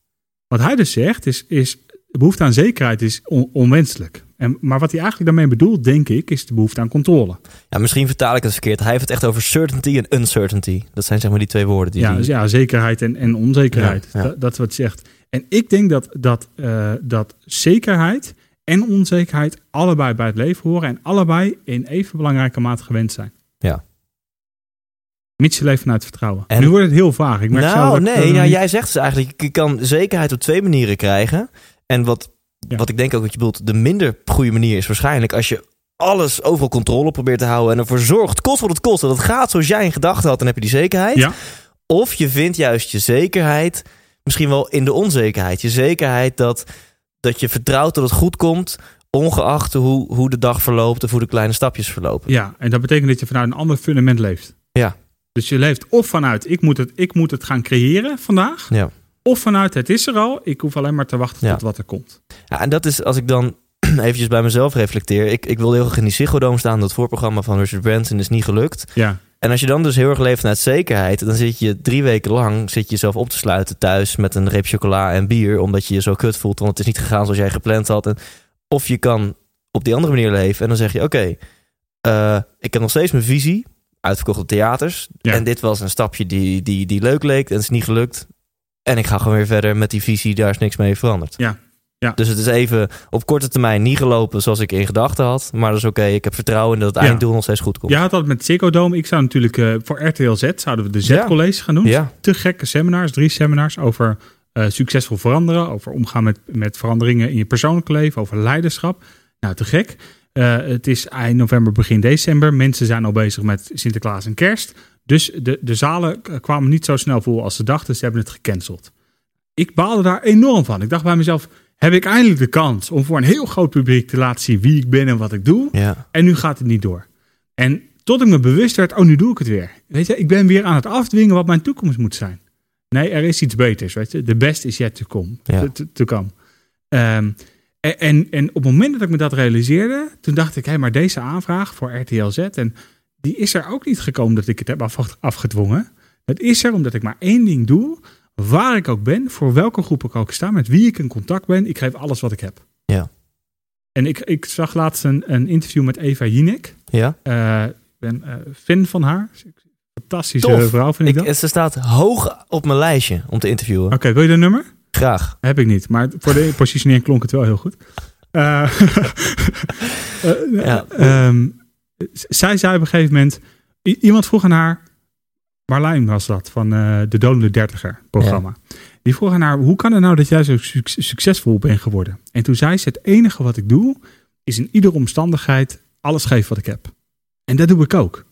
Wat hij dus zegt, is, is de behoefte aan zekerheid is on- onwenselijk. En, maar wat hij eigenlijk daarmee bedoelt, denk ik, is de behoefte aan controle. ja, misschien vertaal ik het verkeerd. Hij heeft het echt over certainty en uncertainty. Dat zijn zeg maar die twee woorden. Die Ja, die- dus ja, zekerheid en, en onzekerheid. Ja, ja. Dat, dat is wat het zegt. En ik denk dat, dat, eh, dat zekerheid en onzekerheid allebei bij het leven horen en allebei in even belangrijke mate gewend zijn. Ja. Mits je leeft vanuit vertrouwen. En- nu wordt het heel vaag. Ik merk zelf nou, nee, nou, niet- jij zegt dus eigenlijk, je kan zekerheid op twee manieren krijgen. En wat, Ja. wat ik denk ook dat je bedoelt, de minder goede manier is waarschijnlijk als je alles overal controle probeert te houden en ervoor zorgt, kost wat het kost, dat het gaat zoals jij in gedachten had, dan heb je die zekerheid. Ja. Of je vindt juist je zekerheid misschien wel in de onzekerheid. Je zekerheid dat, dat je vertrouwt dat het goed komt, ongeacht hoe, hoe de dag verloopt of hoe de kleine stapjes verlopen. Ja, en dat betekent dat je vanuit een ander fundament leeft. Ja. Dus je leeft of vanuit ik moet het, ik moet het gaan creëren vandaag. Ja. Of vanuit het is er al, ik hoef alleen maar te wachten Ja. tot wat er komt. Ja, en dat is als ik dan eventjes bij mezelf reflecteer. Ik, ik wilde heel graag in die Ziggo Dome staan. Dat voorprogramma van Richard Branson is niet gelukt. Ja, En als je dan dus heel erg leeft vanuit zekerheid... dan zit je drie weken lang zit je jezelf op te sluiten thuis... met een reep chocola en bier... omdat je je zo kut voelt, want het is niet gegaan zoals jij gepland had. En, of je kan op die andere manier leven en dan zeg je... oké, eh, ik heb nog steeds mijn visie... uitverkochte theaters. Ja. En dit was een stapje die, die, die leuk leek en het is niet gelukt. En ik ga gewoon weer verder met die visie, daar is niks mee veranderd. Ja. Ja. Dus het is even op korte termijn niet gelopen zoals ik in gedachten had. Maar dat is oké, ik heb vertrouwen in dat het Ja. einddoel nog steeds goed komt. Je had dat met Ziggo Dome. Ik zou natuurlijk eh, voor RTL Z zouden we de Ja. Z-colleges gaan doen. Ja. Te gekke seminars, drie seminars over eh, succesvol veranderen, over omgaan met, met veranderingen in je persoonlijke leven, over leiderschap. Nou, te gek. Eh, het is eind november, begin december. Mensen zijn al bezig met Sinterklaas en Kerst. Dus de, de zalen kwamen niet zo snel vol als ze dachten. Ze hebben het gecanceld. Ik baalde daar enorm van. Ik dacht bij mezelf, heb ik eindelijk de kans om voor een heel groot publiek te laten zien wie ik ben en wat ik doe. Ja. En nu gaat het niet door. En tot ik me bewust werd, oh, nu doe ik het weer. Weet je, ik ben weer aan het afdwingen wat mijn toekomst moet zijn. Nee, er is iets beters, weet je. The best is yet to come. Ja. To, to- to come. Ehm, en, en, en op het moment dat ik me dat realiseerde, toen dacht ik, hé, maar deze aanvraag voor RTL Z, en die is er ook niet gekomen dat ik het heb af, afgedwongen. Het is er omdat ik maar één ding doe, waar ik ook ben, voor welke groep ik ook sta, met wie ik in contact ben. Ik geef alles wat ik heb. Ja. En ik, ik zag laatst een, een interview met Eva Jinek. Ja? Eh, ik ben eh, fan van haar. Fantastische Tof. vrouw, vind ik, Ik, dat. ze staat hoog op mijn lijstje om te interviewen. Oké, wil je de nummer? Graag. Heb ik niet, maar voor de positionering klonk het wel heel goed. Eh, Ja. ehm, zij zei op een gegeven moment... iemand vroeg aan haar... Marlijn was dat, van eh, de Dolende Dertiger programma. Die vroeg aan haar, hoe kan het nou dat jij zo suc- succesvol bent geworden? En toen zei ze, het enige wat ik doe... is in iedere omstandigheid alles geven wat ik heb. En dat doe ik ook.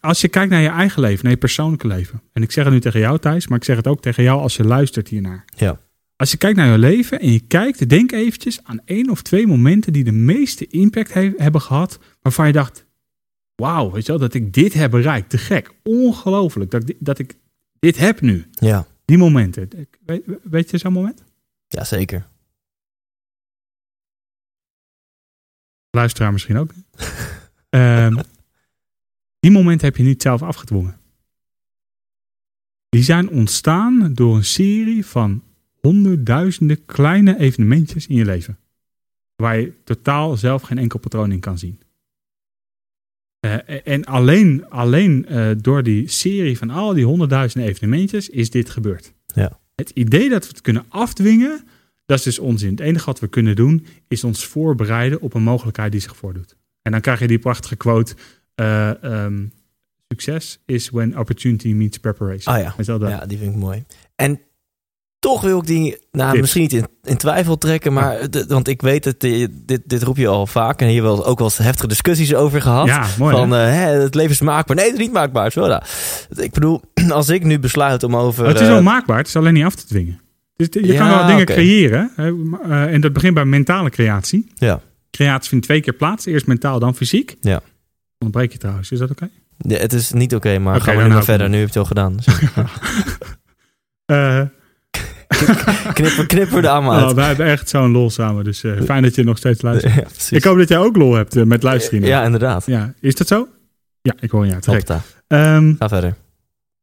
Als je kijkt naar je eigen leven, naar je persoonlijke leven. En ik zeg het nu tegen jou Thijs, maar ik zeg het ook tegen jou als je luistert hiernaar. Ja. Als je kijkt naar je leven en je kijkt, denk eventjes aan één of twee momenten die de meeste impact he- hebben gehad, waarvan je dacht, wauw, weet je wel, dat ik dit heb bereikt, te gek, ongelooflijk, dat, ik dat ik dit heb nu. Ja. Die momenten. Weet, weet je zo'n moment? Ja, zeker. Luisteraar misschien ook. Ehm, die momenten heb je niet zelf afgedwongen. Die zijn ontstaan door een serie van honderdduizenden kleine evenementjes in je leven. Waar je totaal zelf geen enkel patroon in kan zien. Eh, en alleen, alleen eh, door die serie van al die honderdduizenden evenementjes is dit gebeurd. Ja. Het idee dat we het kunnen afdwingen, dat is dus onzin. Het enige wat we kunnen doen, is ons voorbereiden op een mogelijkheid die zich voordoet. En dan krijg je die prachtige quote: eh, ehm, Succes is when opportunity meets preparation. Ah ja. Ja, die vind ik mooi. En toch wil ik die, nou, Tips. misschien niet in, in twijfel trekken, maar want ik weet eh, dit, dit roep je al vaak en hier wel ook wel eens heftige discussies over gehad. Ja, mooi. van hè? eh, hè, het leven is maakbaar. Nee, het is niet maakbaar. Zo, nou. Ik bedoel, als ik nu besluit om over. het is eh, wel maakbaar, het is alleen niet af te dwingen. Dus je Ja, kan wel dingen creëren. Eh, en dat begint bij mentale creatie. Ja. Creatie vindt twee keer plaats. Eerst mentaal, dan fysiek. Ja. Onderbreek je trouwens, is dat oké? ja, het is niet oké, maar gaan we dan nu maar verder. Nu heb je het al gedaan. Dus Eh, knipper, knipper de allemaal nou, wij hebben echt zo'n lol samen. Dus eh, fijn dat je nog steeds luistert. Ja. Ik hoop dat jij ook lol hebt eh, met luisteren. Ja, inderdaad. ja. Is dat zo? Ja, ik hoor je uit. Ehm, Ga verder.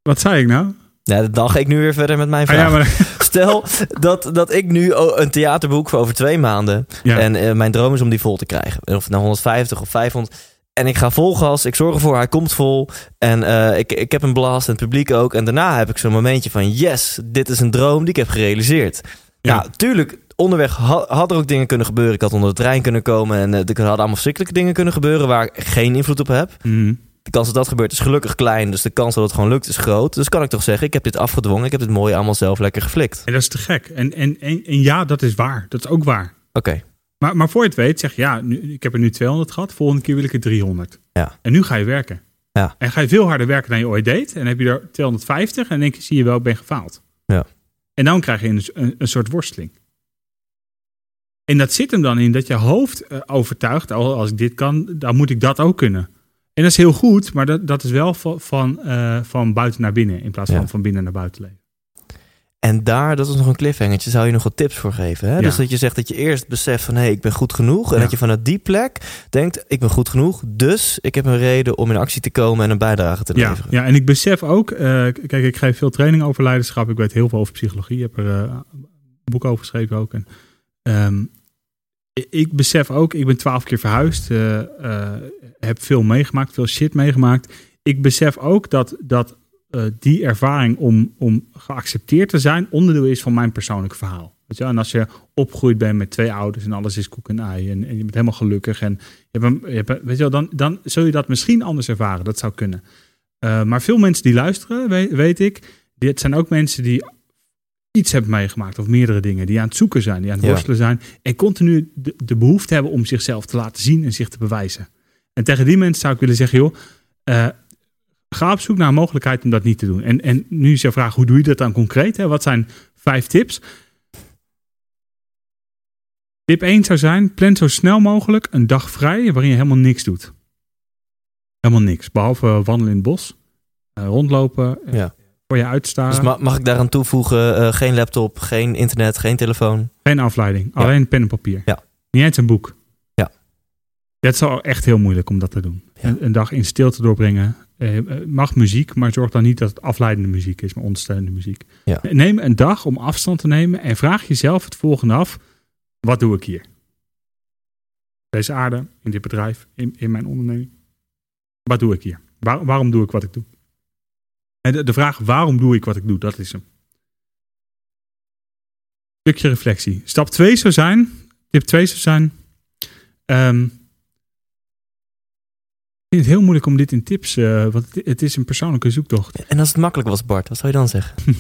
wat zei ik nou? Ja, dan ga ik nu weer verder met mijn Ah, vraag. ja, maar, Stel dat, dat ik nu een theaterboek voor over twee maanden. ja. En eh, mijn droom is om die vol te krijgen. Of het nou 150 of 500. En ik ga vol gas. Ik zorg ervoor, hij komt vol. En eh, ik, ik heb een blast en het publiek ook. En daarna heb ik zo'n momentje van... Yes, dit is een droom die ik heb gerealiseerd. Ja, Ja. tuurlijk. Onderweg ha- had er ook dingen kunnen gebeuren. Ik had onder de trein kunnen komen. En eh, er hadden allemaal verschrikkelijke dingen kunnen gebeuren... waar ik geen invloed op heb. Mhm. De kans dat dat gebeurt is gelukkig klein. Dus de kans dat het gewoon lukt is groot. Dus kan ik toch zeggen, ik heb dit afgedwongen. Ik heb dit mooi allemaal zelf lekker geflikt. En dat is te gek. En, en, en, en ja, dat is waar. Dat is ook waar. Oké. Maar, maar voor je het weet, zeg je, ja, nu, ik heb er nu 200 gehad. Volgende keer wil ik er 300. Ja. En nu ga je werken. Ja. En ga je veel harder werken dan je ooit deed. En dan heb je er 250 en denk je, zie je wel, ik ben gefaald. Ja. En dan krijg je een, een, een soort worsteling. En dat zit hem dan in dat je hoofd eh, overtuigt, oh, als ik dit kan, dan moet ik dat ook kunnen. En dat is heel goed, maar dat, dat is wel van, van, eh, van buiten naar binnen in plaats van Ja. van binnen naar buiten leven. En daar, dat is nog een cliffhangertje, zou je nog wat tips voor geven. Hè? Ja. Dus dat je zegt dat je eerst beseft van... hé, hey, ik ben goed genoeg. En Ja. dat je vanuit die plek denkt... ik ben goed genoeg, dus ik heb een reden om in actie te komen... en een bijdrage te Ja, leveren. ja, en ik besef ook, eh, kijk, ik geef veel training over leiderschap. Ik weet heel veel over psychologie. Ik heb er eh, een boek over geschreven ook. En, ehm, ik- besef ook, ik ben twaalf keer verhuisd. eh, heb veel meegemaakt, veel shit meegemaakt. Ik besef ook dat, dat eh, die ervaring om, om geaccepteerd te zijn onderdeel is van mijn persoonlijke verhaal. Weet je, en als je opgegroeid bent met twee ouders en alles is koek en ei en, en je bent helemaal gelukkig en je hebt een, je hebt een- weet je wel, dan, dan zul je dat misschien anders ervaren. Dat zou kunnen. Uh, maar veel mensen die luisteren, weet, weet ik, dit zijn ook mensen die iets hebben meegemaakt of meerdere dingen, die aan het zoeken zijn, die aan het Ja. worstelen zijn en continu de, de behoefte hebben om zichzelf te laten zien en zich te bewijzen. En tegen die mensen zou ik willen zeggen, joh, uh, ga op zoek naar een mogelijkheid om dat niet te doen. En, en nu is jouw vraag, hoe doe je dat dan concreet? Hè? Wat zijn vijf tips? Tip 1 zou zijn, plan zo snel mogelijk een dag vrij waarin je helemaal niks doet. Helemaal niks, behalve wandelen in het bos, uh, rondlopen, Ja. voor je uitstaren. Dus ma- mag ik daaraan toevoegen, eh, geen laptop, geen internet, geen telefoon? Geen afleiding. Ja. Alleen pen en papier. Ja. Niet eens een boek. Ja. Het is al echt heel moeilijk om dat te doen. Ja. Een, een dag in stilte doorbrengen. Eh, eh, mag muziek, maar zorg dan niet dat het afleidende muziek is, maar ondersteunende muziek. Ja. Neem een dag om afstand te nemen en vraag jezelf het volgende af. Wat doe ik hier? Deze aarde, in dit bedrijf, in, in mijn onderneming. Wat doe ik hier? Waar- waarom doe ik wat ik doe? En de, de vraag waarom doe ik wat ik doe, dat is hem. Stukje reflectie. Stap 2 zou zijn, tip 2 zou zijn. ehm, vind het heel moeilijk om dit in tips, eh, want het, is een persoonlijke zoektocht. En als het makkelijk was, Bart, wat zou je dan zeggen?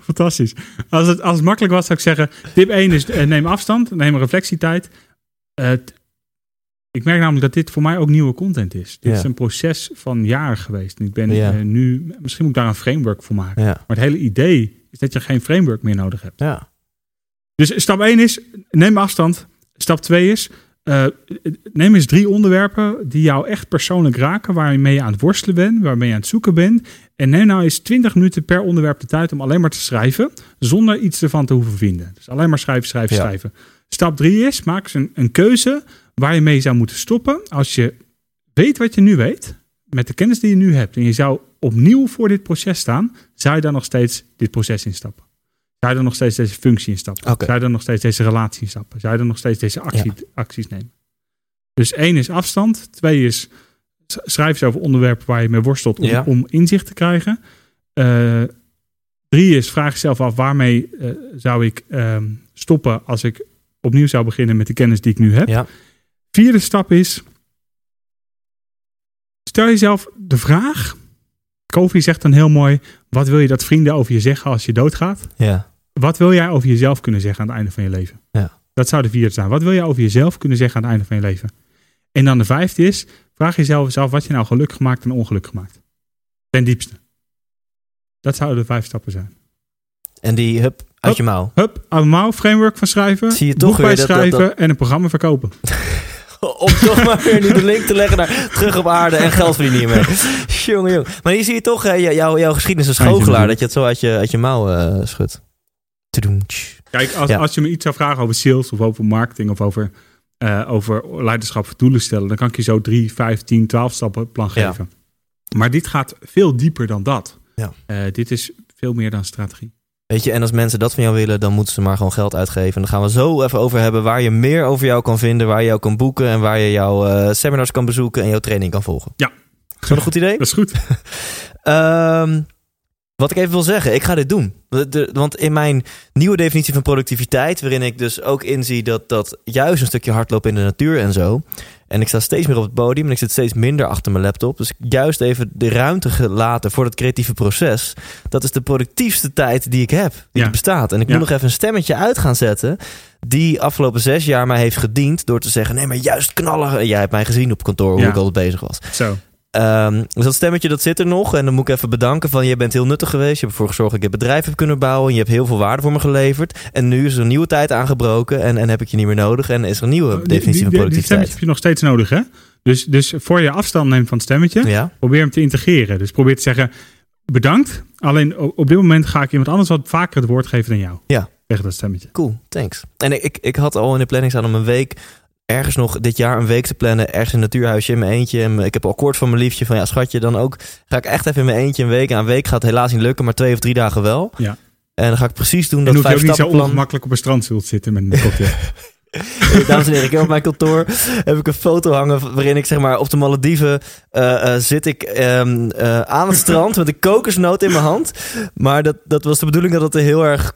Fantastisch. Als het, als het makkelijk was, zou ik zeggen: tip 1 is eh, neem afstand, neem reflectietijd. T- ik merk namelijk dat dit voor mij ook nieuwe content is. Dit Ja. is een proces van jaren geweest. En ik ben Ja. eh, nu, misschien moet ik daar een framework voor maken. Ja. Maar het hele idee is dat je geen framework meer nodig hebt. ja. Dus stap 1 is, neem afstand. Stap 2 is, eh, neem eens drie onderwerpen die jou echt persoonlijk raken, waarmee je aan het worstelen bent, waarmee je aan het zoeken bent. En neem nou eens 20 minuten per onderwerp de tijd om alleen maar te schrijven, zonder iets ervan te hoeven vinden. Dus alleen maar schrijven, schrijven, Ja. schrijven. Stap 3 is, maak eens een, een keuze waar je mee zou moeten stoppen als je weet wat je nu weet, met de kennis die je nu hebt, en je zou opnieuw voor dit proces staan, zou je dan nog steeds dit proces instappen? Zou je dan nog steeds deze functie instappen? Oké. Zou je dan nog steeds deze relatie instappen? Zou je dan nog steeds deze actie, acties nemen? Dus één is afstand. Twee is schrijf eens over onderwerpen waar je mee worstelt om, Ja. om inzicht te krijgen. Eh, drie is vraag jezelf af waarmee eh, zou ik ehm, stoppen als ik opnieuw zou beginnen met de kennis die ik nu heb. Ja. Vierde stap is stel jezelf de vraag. Kofi zegt dan heel mooi: wat wil je dat vrienden over je zeggen als je doodgaat? Ja. Wat wil jij over jezelf kunnen zeggen aan het einde van je leven? Ja. Dat zou de vierde zijn. Wat wil jij over jezelf kunnen zeggen aan het einde van je leven? En dan de vijfde is, vraag jezelf eens af wat je nou gelukkig maakt en ongelukkig maakt. Ten diepste. Dat zouden de vijf stappen zijn. En die, hup, uit je mouw. Hup, allemaal framework van schrijven, Zie je toch boek weer dat- dat- bijschrijven dat- en een programma verkopen. Om toch maar weer nu de link te leggen naar terug op aarde en geld verdienen hiermee. Jongen, jongen. Maar hier zie je toch, hè, jou- jouw, jouw geschiedenis als goochelaar, dat je het zo uit je, uit je mouw eh, schudt. Kijk, als, Ja. als je me iets zou vragen over sales of over marketing of over, eh, over leiderschap voor doelen stellen, dan kan ik je zo drie, vijf, tien, twaalf stappen plan Ja. geven. Maar dit gaat veel dieper dan dat. Ja. Eh, dit is veel meer dan strategie. Weet je, en als mensen dat van jou willen, dan moeten ze maar gewoon geld uitgeven. En dan gaan we zo even over hebben waar je meer over jou kan vinden, waar je jou kan boeken en waar je jouw eh, seminars kan bezoeken en jouw training kan volgen. Ja. Is dat een goed idee? Dat is goed. Ehm, wat ik even wil zeggen, ik ga dit doen. Want in mijn nieuwe definitie van productiviteit, waarin ik dus ook inzie dat dat juist een stukje hardlopen in de natuur en zo. En ik sta steeds meer op het podium en ik zit steeds minder achter mijn laptop. Dus juist even de ruimte gelaten voor dat creatieve proces. Dat is de productiefste tijd die ik heb, die Ja. er bestaat. En ik Ja. moet nog even een stemmetje uit gaan zetten. Die afgelopen zes jaar mij heeft gediend door te zeggen: nee, maar juist knallen. Jij hebt mij gezien op kantoor hoe Ja. ik altijd bezig was. Zo. Ehm, dus dat stemmetje dat zit er nog. En dan moet ik even bedanken van je bent heel nuttig geweest. Je hebt ervoor gezorgd dat ik dit bedrijf heb kunnen bouwen. En je hebt heel veel waarde voor me geleverd. En nu is er een nieuwe tijd aangebroken. En, en heb ik je niet meer nodig. En is er een nieuwe Die- definitie die- van die- Die productiviteit. stemmetje heb je nog steeds nodig, hè? Dus, dus voor je afstand neemt van het stemmetje, Ja, probeer hem te integreren. Dus probeer te zeggen, bedankt. Alleen op dit moment ga ik iemand anders wat vaker het woord geven dan jou. Ja. Tegen dat stemmetje. cool. Thanks. En ik, ik, ik had al in de planning staan om een week... ergens nog dit jaar een week te plannen. Ergens in een natuurhuisje in mijn eentje. En ik heb al akkoord van mijn liefje van ja schatje dan ook. Ga ik echt even in mijn eentje een week. En een week gaat het helaas niet lukken. Maar twee of drie dagen wel. Ja. En dan ga ik precies doen En dat hoef je vijf ook niet zo ongemakkelijk op een strandstoel te zitten met een cocktail. Dames en heren, ik heb op mijn kantoor heb ik een foto hangen waarin ik zeg maar op de Malediven eh, eh, zit ik ehm, eh, aan het strand met een kokosnoot in mijn hand. Maar dat, dat was de bedoeling dat het er heel erg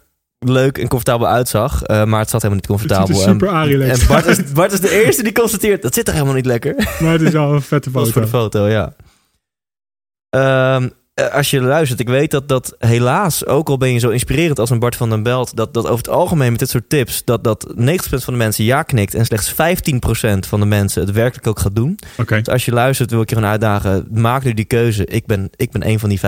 leuk en comfortabel uitzag. Eh, maar het zat helemaal niet comfortabel. super En, en Bart, is, Bart is de eerste die constateert, dat zit er helemaal niet lekker. Maar het is wel een vette was voor foto. de foto, ja. Ehm, eh, als je luistert, ik weet dat dat helaas, ook al ben je zo inspirerend als een Bart van den Belt, dat, dat over het algemeen met dit soort tips, dat, dat 90% van de mensen ja knikt en slechts 15% van de mensen het werkelijk ook gaat doen. Dus als je luistert, wil ik je gewoon uitdagen, maak nu die keuze. Ik ben, ik ben een van die 15%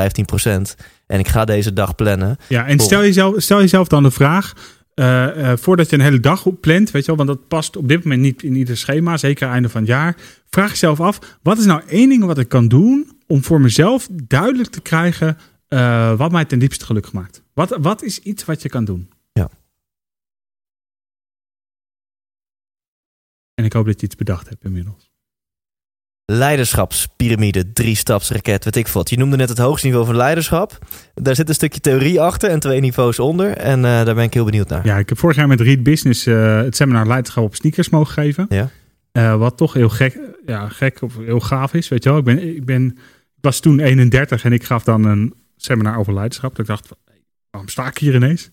en ik ga deze dag plannen. Ja, en stel jezelf, stel jezelf dan de vraag, eh, eh, voordat je een hele dag plant, weet je wel, want dat past op dit moment niet in ieder schema, zeker einde van het jaar. Vraag jezelf af, wat is nou één ding wat ik kan doen om voor mezelf duidelijk te krijgen eh, wat mij ten diepste gelukkig maakt. Wat, wat is iets wat je kan doen? Ja. En ik hoop dat je iets bedacht hebt inmiddels. Leiderschapspyramide, drie-stapsraket, weet ik wat. Je noemde net het hoogste niveau van leiderschap. Daar zit een stukje theorie achter en twee niveaus onder. En eh, daar ben ik heel benieuwd naar. Ja, ik heb vorig jaar met Read Business eh, het seminar Leiderschap op sneakers mogen geven. Ja. Wat toch heel gek, ja, gek of heel gaaf is, weet je wel. Ik, ben, ik, ben, was toen 31 en ik gaf dan een seminar over leiderschap. Dat ik dacht, waarom sta ik hier ineens?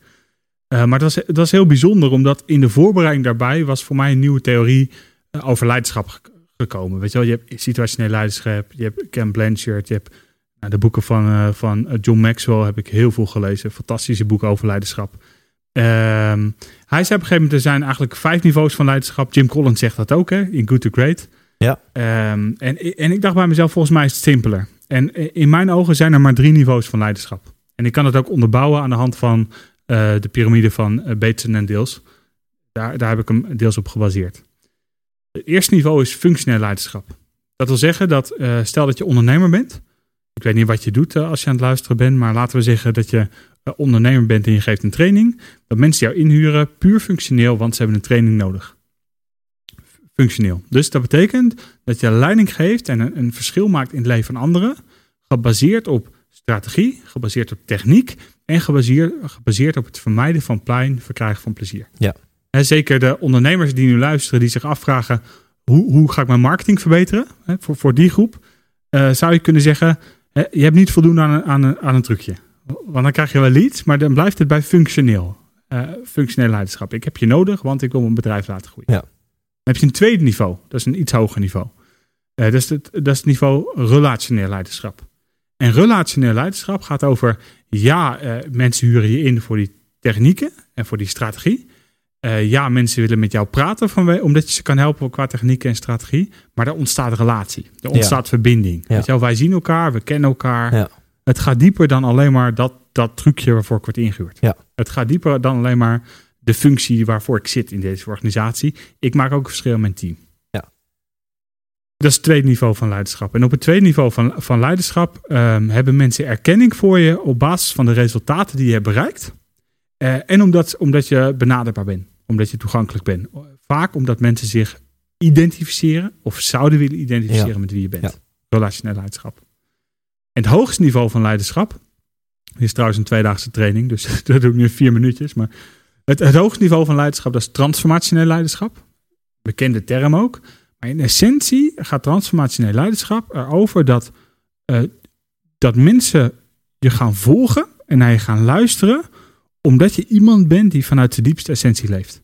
maar dat was, dat was heel bijzonder, omdat in de voorbereiding daarbij was voor mij een nieuwe theorie over leiderschap gekomen. Weet je wel, je hebt situationeel leiderschap, je hebt Ken Blanchard, je hebt nou, de boeken van, uh, van John Maxwell heb ik heel veel gelezen. Fantastische boeken over leiderschap. Ehm, hij zei op een gegeven moment, er zijn eigenlijk vijf niveaus van leiderschap. Jim Collins zegt dat ook, hè, in Good to Great. Ja. Ehm, en, en ik dacht bij mezelf, volgens mij is het simpeler. En in mijn ogen zijn er maar drie niveaus van leiderschap. En ik kan het ook onderbouwen aan de hand van uh, de piramide van uh, en Deels. Daar, daar heb ik hem deels op gebaseerd. Het eerste niveau is functioneel leiderschap. Dat wil zeggen dat, uh, stel dat je ondernemer bent. Ik weet niet wat je doet als je aan het luisteren bent, maar laten we zeggen dat je ondernemer bent en je geeft een training. Dat mensen jou inhuren puur functioneel, want ze hebben een training nodig. Functioneel. Dus dat betekent dat je leiding geeft en een, een verschil maakt in het leven van anderen, gebaseerd op strategie, gebaseerd op techniek en gebaseerd, gebaseerd op het vermijden van pijn, verkrijgen van plezier. Ja. En zeker de ondernemers die nu luisteren, die zich afvragen: hoe, hoe ga ik mijn marketing verbeteren? Hè, voor, voor die groep uh, zou je kunnen zeggen: hè, je hebt niet voldoende aan een, aan, een, aan een trucje. Want dan krijg je wel leads, maar dan blijft het bij functioneel. Uh, functioneel leiderschap. Ik heb je nodig, want ik wil mijn bedrijf laten groeien. Ja. Dan heb je een tweede niveau, dat is een iets hoger niveau. Uh, dat, is het, dat is het niveau relationeel leiderschap. En relationeel leiderschap gaat over: ja, mensen huren je in voor die technieken en voor die strategie. Uh, ja, mensen willen met jou praten van, omdat je ze kan helpen qua techniek en strategie. Maar er ontstaat relatie. Er ontstaat ja. verbinding. Ja. Weet je wel, wij zien elkaar, we kennen elkaar. Ja. Het gaat dieper dan alleen maar dat, dat trucje waarvoor ik word ingehuurd. Ja. Het gaat dieper dan alleen maar de functie waarvoor ik zit in deze organisatie. Ik maak ook een verschil in mijn team. Ja. Dat is het tweede niveau van leiderschap. En op het tweede niveau van, van leiderschap um, hebben mensen erkenning voor je op basis van de resultaten die je hebt bereikt. Uh, en omdat, omdat je benaderbaar bent omdat je toegankelijk bent. Vaak omdat mensen zich identificeren of zouden willen identificeren Ja. met wie je bent. Ja. Relationeel leiderschap. En het hoogste niveau van leiderschap is trouwens een tweedaagse training, dus dat doe ik nu vier minuutjes. Maar het, hoogste niveau van leiderschap dat is transformationeel leiderschap. Bekende term ook. Maar in essentie gaat transformationeel leiderschap erover dat, uh, dat mensen je gaan volgen en naar je gaan luisteren omdat je iemand bent die vanuit de diepste essentie leeft.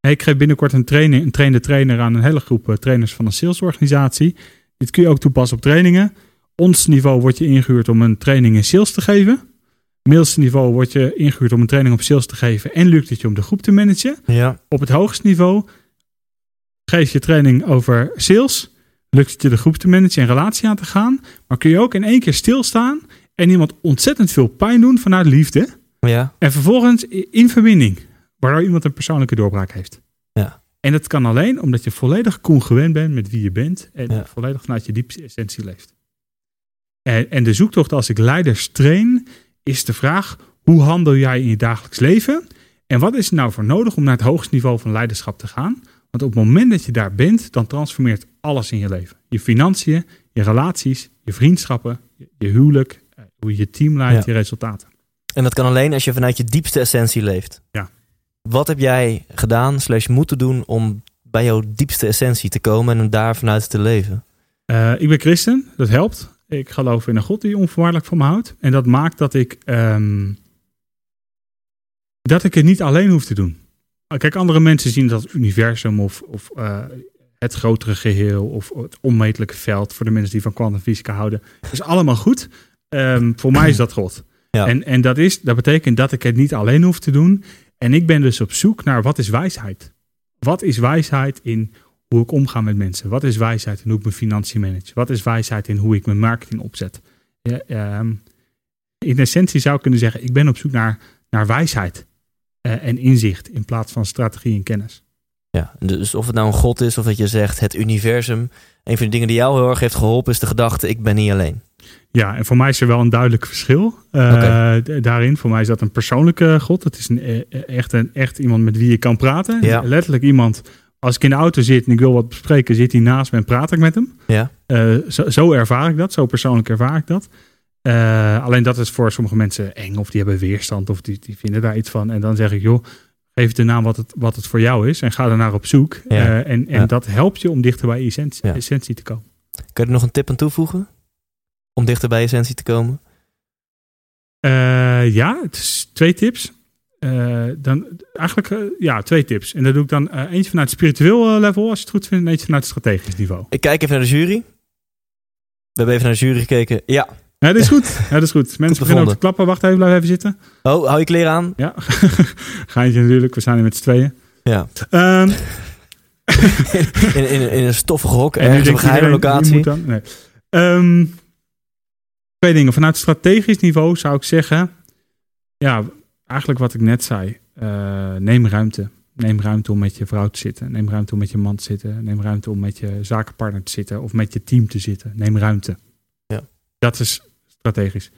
Ik geef binnenkort een, training, een trainde trainer aan een hele groep uh, trainers van een salesorganisatie. Dit kun je ook toepassen op trainingen. Ons niveau wordt je ingehuurd om een training in sales te geven. Middelste niveau wordt je ingehuurd om een training op sales te geven. En lukt het je om de groep te managen. Ja. Op het hoogste niveau geef je training over sales. Lukt het je de groep te managen en relatie aan te gaan. Maar kun je ook in één keer stilstaan en iemand ontzettend veel pijn doen vanuit liefde. Ja. En vervolgens in verbinding, waardoor iemand een persoonlijke doorbraak heeft. Ja. En dat kan alleen omdat je volledig congruent bent met wie je bent en Ja. volledig vanuit je diepste essentie leeft. En, en de zoektocht als ik leiders train, is de vraag: hoe handel jij in je dagelijks leven? En wat is er nou voor nodig om naar het hoogste niveau van leiderschap te gaan? Want op het moment dat je daar bent, dan transformeert alles in je leven. Je financiën, je relaties, je vriendschappen, je, huwelijk, eh, hoe je je team leidt, Ja. je resultaten. En dat kan alleen als je vanuit je diepste essentie leeft. Ja. Wat heb jij gedaan, slash moeten doen om bij jouw diepste essentie te komen en om daar vanuit te leven? Uh, ik ben christen, dat helpt. Ik geloof in een God die onvoorwaardelijk van me houdt. En dat maakt dat ik, um, dat ik het niet alleen hoef te doen. Kijk, andere mensen zien dat het universum of, of uh, het grotere geheel of het onmetelijke veld voor de mensen die van kwantumfysica houden. Dat is allemaal goed. Um, voor mij is dat God. Ja. En, en dat, is, dat betekent dat ik het niet alleen hoef te doen. En ik ben dus op zoek naar wat is wijsheid? Wat is wijsheid in hoe ik omga met mensen? Wat is wijsheid in hoe ik mijn financiën manage? Wat is wijsheid in hoe ik mijn marketing opzet? Ja, um, in essentie zou ik kunnen zeggen, ik ben op zoek naar, naar wijsheid uh, en inzicht in plaats van strategie en kennis. Ja, dus of het nou een god is of dat je zegt het universum. Een van de dingen die jou heel erg heeft geholpen is de gedachte ik ben niet alleen. Ja, en voor mij is er wel een duidelijk verschil eh, d- daarin. Voor mij is dat een persoonlijke God. Dat is een, eh, echt, een, echt iemand met wie je kan praten. Ja. Letterlijk iemand, als ik in de auto zit en ik wil wat bespreken, zit hij naast me en praat ik met hem. Ja, Eh, zo, zo ervaar ik dat, zo persoonlijk ervaar ik dat. Eh, alleen dat is voor sommige mensen eng of die hebben weerstand of die, die vinden daar iets van. En dan zeg ik, joh, geef de naam wat het, wat het voor jou is en ga er naar op zoek. Ja. Eh, en en Ja. dat helpt je om dichter bij je essentie, Ja. essentie te komen. Kun je er nog een tip aan toevoegen? Om dichter bij essentie te komen? Ja, het is twee tips. Eh, dan, eigenlijk, eh, ja, twee tips. En dat doe ik dan eh, eentje vanuit het spiritueel level, als je het goed vindt, en eentje vanuit het strategisch niveau. Ik kijk even naar de jury. We hebben even naar de jury gekeken. Ja. Ja, dat is goed. Ja, dat is goed. Mensen beginnen ook te klappen. Wacht even, blijf even zitten. Oh, hou je kleren aan? Ja, geintje natuurlijk. We zijn hier met z'n tweeën. Ja. Ehm, In, in, in een stoffig hok, en ergens op een geheime locatie. dan? Nee. Ehm, twee dingen. Vanuit strategisch niveau zou ik zeggen, ja, eigenlijk wat ik net zei. Eh, neem ruimte. Neem ruimte om met je vrouw te zitten. Neem ruimte om met je man te zitten. Neem ruimte om met je zakenpartner te zitten of met je team te zitten. Neem ruimte. Ja. Dat is strategisch.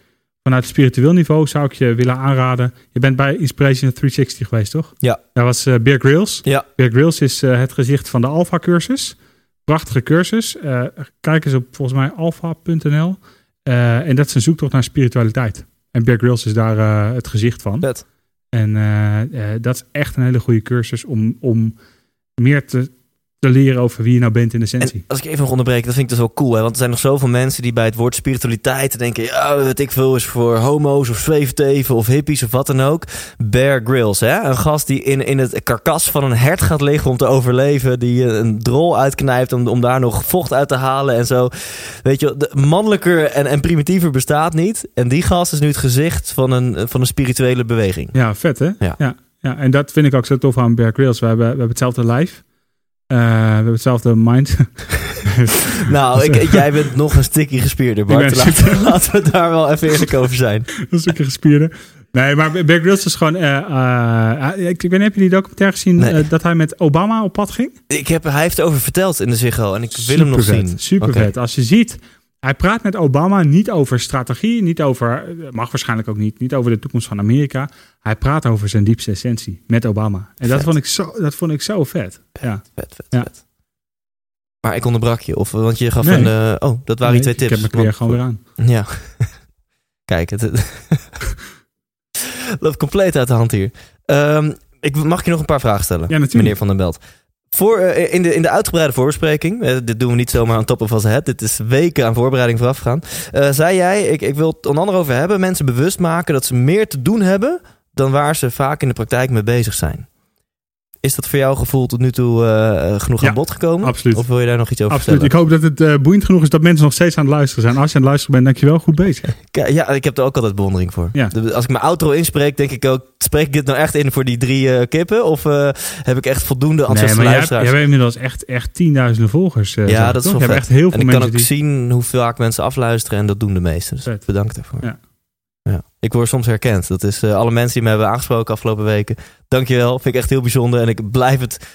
Vanuit het spiritueel niveau zou ik je willen aanraden. Je bent bij Inspiration 360 geweest, toch? Ja. Daar was eh Bear Grylls. Ja. Bear Grylls is eh, het gezicht van de Alpha cursus. Prachtige cursus. Kijk eens op volgens mij alpha.nl. En dat is een zoektocht naar spiritualiteit. En Bear Grylls is daar eh, het gezicht van. Vet. En eh, eh, dat is echt een hele goede cursus om, om meer te, te leren over wie je nou bent in essentie. En als ik even nog onderbreek, dat vind ik dus wel cool. Hè? Want er zijn nog zoveel mensen die bij het woord spiritualiteit denken... ja, wat ik veel is voor homo's of zweefteven of hippies of wat dan ook. Bear Grylls, hè? een gast die in, in het karkas van een hert gaat liggen om te overleven. Die een drol uitknijpt om, om daar nog vocht uit te halen en zo. Weet je, de, mannelijker en, en primitiever bestaat niet. En die gast is nu het gezicht van een, van een spirituele beweging. Ja, vet hè? Ja. Ja, ja, en dat vind ik ook zo tof aan Bear Grylls. We hebben, we hebben hetzelfde lijf. Eh, we hebben hetzelfde mind. Nou, ik, jij bent nog een stikkie gespierder, Bart. Ik Laten, laten we daar wel even eerlijk over zijn. een stukje gespierde. Nee, maar Bear Grylls is gewoon... eh, eh, ik, ik weet niet, heb je die documentaire gezien Nee. eh, dat hij met Obama op pad ging? Ik heb, hij heeft erover verteld in de Ziggo en ik wil hem nog zien. Super vet. Als je ziet, hij praat met Obama niet over strategie, niet over, mag waarschijnlijk ook niet, niet over de toekomst van Amerika. Hij praat over zijn diepste essentie met Obama. En dat vond ik zo, dat vond ik zo vet. Ja. Vet, vet, Ja. vet. Maar ik onderbrak je, of, want je gaf Nee. een... eh, oh, dat waren die Nee, twee tips. Ik heb kleren Want- gewoon weer aan. Ja. Kijk, het, loopt compleet uit de hand hier. Ehm, ik, mag je nog een paar vragen stellen, Ja, natuurlijk. meneer Van den Belt? Voor, eh, in, de, in de uitgebreide voorbespreking, eh, dit doen we niet zomaar aan top of als het, dit is weken aan voorbereiding voorafgaan, eh zei jij, ik, ik wil het onder andere over hebben, mensen bewust maken dat ze meer te doen hebben dan waar ze vaak in de praktijk mee bezig zijn. Is dat voor jouw gevoel tot nu toe eh, genoeg Ja, aan bod gekomen? absoluut. Of wil je daar nog iets over Absoluut. Ik hoop dat het eh, boeiend genoeg is dat mensen nog steeds aan het luisteren zijn. Als je aan het luisteren bent, dankjewel. Goed bezig. Ja, ik heb er ook altijd bewondering voor. Ja. Als ik mijn outro inspreek, denk ik ook... spreek ik dit nou echt in voor die drie eh, kippen? Of eh, heb ik echt voldoende Nee, enthousiaste jij, hebt- luisteraars? jij hebt inmiddels echt, echt tienduizenden volgers. eh, Ja, dat is wel Je echt heel en veel ik kan ook die... zien hoe vaak mensen afluisteren en dat doen de meesten. Dus Vet. bedankt daarvoor. Ja. Ja. Ik word soms herkend. Dat is eh, alle mensen die me hebben aangesproken afgelopen weken. Dankjewel, vind ik echt heel bijzonder. En ik blijf het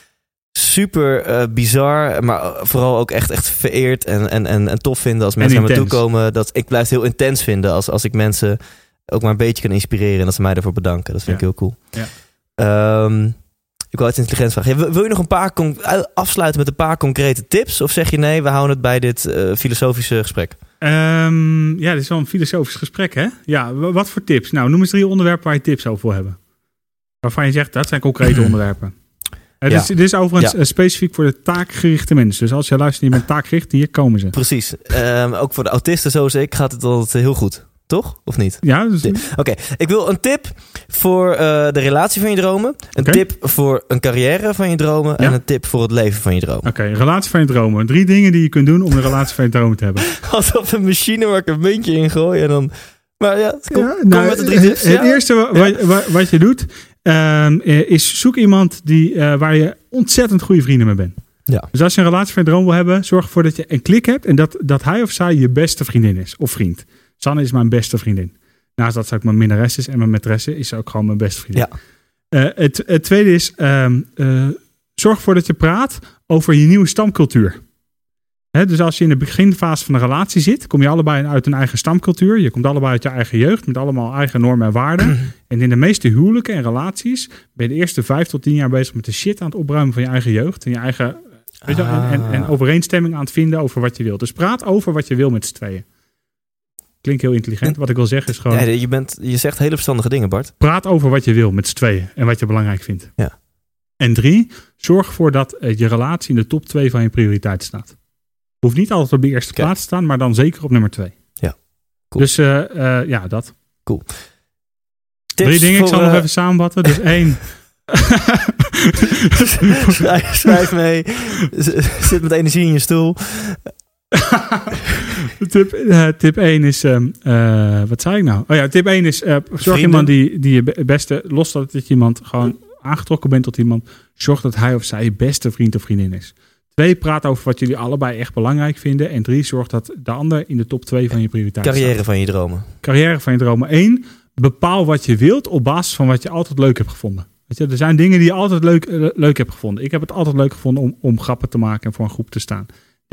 super eh, bizar, maar vooral ook echt, echt vereerd en, en, en, en tof vinden als mensen naar me toe komen. Dat, ik blijf het heel intens vinden als, als ik mensen ook maar een beetje kan inspireren en dat ze mij daarvoor bedanken. Dat vind ik heel cool. Ja. Ehm, ik wil uit intelligentie vragen. Ja, wil- je nog een paar afsluiten met een paar concrete tips? Of zeg je nee, we houden het bij dit eh, filosofische gesprek? Ehm, ja, dit is wel een filosofisch gesprek, hè? Ja, wat voor tips? Nou, noem eens drie onderwerpen waar je tips over wil hebben. Waarvan je zegt, dat zijn concrete onderwerpen. Het Ja. is, dit is overigens Ja. eh, specifiek voor de taakgerichte mensen. Dus als je luistert en je bent taakgericht, hier komen ze. Precies. Ehm, ook voor de autisten zoals ik gaat het altijd heel goed. Toch? Of niet? Ja, dus. Oké, ik wil een tip voor eh, de relatie van je dromen. Een tip voor een carrière van je dromen. En een tip voor het leven van je dromen. Oké, relatie van je dromen. Drie dingen die je kunt doen om een relatie van je dromen te hebben. Alsof een machine waar ik een muntje in gooi en dan... Maar ja, kom, Ja, kom nou, met de drie het, tips. het Ja? eerste wa- wa- wa- wat je doet, ehm, eh, is zoek iemand die, eh, waar je ontzettend goede vrienden mee bent. Ja. Dus als je een relatie van je droom wil hebben, zorg ervoor dat je een klik hebt en dat, dat hij of zij je beste vriendin is of vriend. Sanne is mijn beste vriendin. Naast dat ze ook mijn minnares is en mijn maîtresse, is ze ook gewoon mijn beste vriendin. Ja. Eh, het, het tweede is, ehm, eh, zorg ervoor dat je praat over je nieuwe stamcultuur. Dus als je in de beginfase van een relatie zit, kom je allebei uit een eigen stamcultuur. Je komt allebei uit je eigen jeugd met allemaal eigen normen en waarden. en in de meeste huwelijken en relaties ben je de eerste vijf tot tien jaar bezig met de shit aan het opruimen van je eigen jeugd. En je eigen weet je, en, en, en Ah. overeenstemming aan het vinden over wat je wilt. Dus praat over wat je wil met z'n tweeën. Klinkt heel intelligent. Wat ik wil zeggen is gewoon, Ja, je, bent, je zegt hele verstandige dingen, Bart. praat over wat je wil met z'n tweeën en wat je belangrijk vindt. Ja. En drie, zorg ervoor dat eh, je relatie in de top twee van je prioriteit staat. Hoeft niet altijd op de eerste plaats te staan, maar dan zeker op nummer twee. Ja. Cool. Dus eh, eh, ja, dat. Tips Drie dingen, ik zal nog even samenvatten. Dus één. schrijf, mee. Zit met energie in je stoel. tip, eh, tip 1 is, ehm, eh, wat zei ik nou? Oh ja, tip 1 is, eh, zorg Vrienden. iemand die, die je be- beste, los dat je iemand gewoon aangetrokken bent tot iemand, zorg dat hij of zij je beste vriend of vriendin is. Twee, praat over wat jullie allebei echt belangrijk vinden. En drie, zorg dat de ander in de top 2 van je prioriteiten Carrière staat. van je dromen. Carrière van je dromen. Eén, bepaal wat je wilt op basis van wat je altijd leuk hebt gevonden. Weet je, er zijn dingen die je altijd leuk, leuk hebt gevonden. Ik heb het altijd leuk gevonden om, om grappen te maken en voor een groep te staan.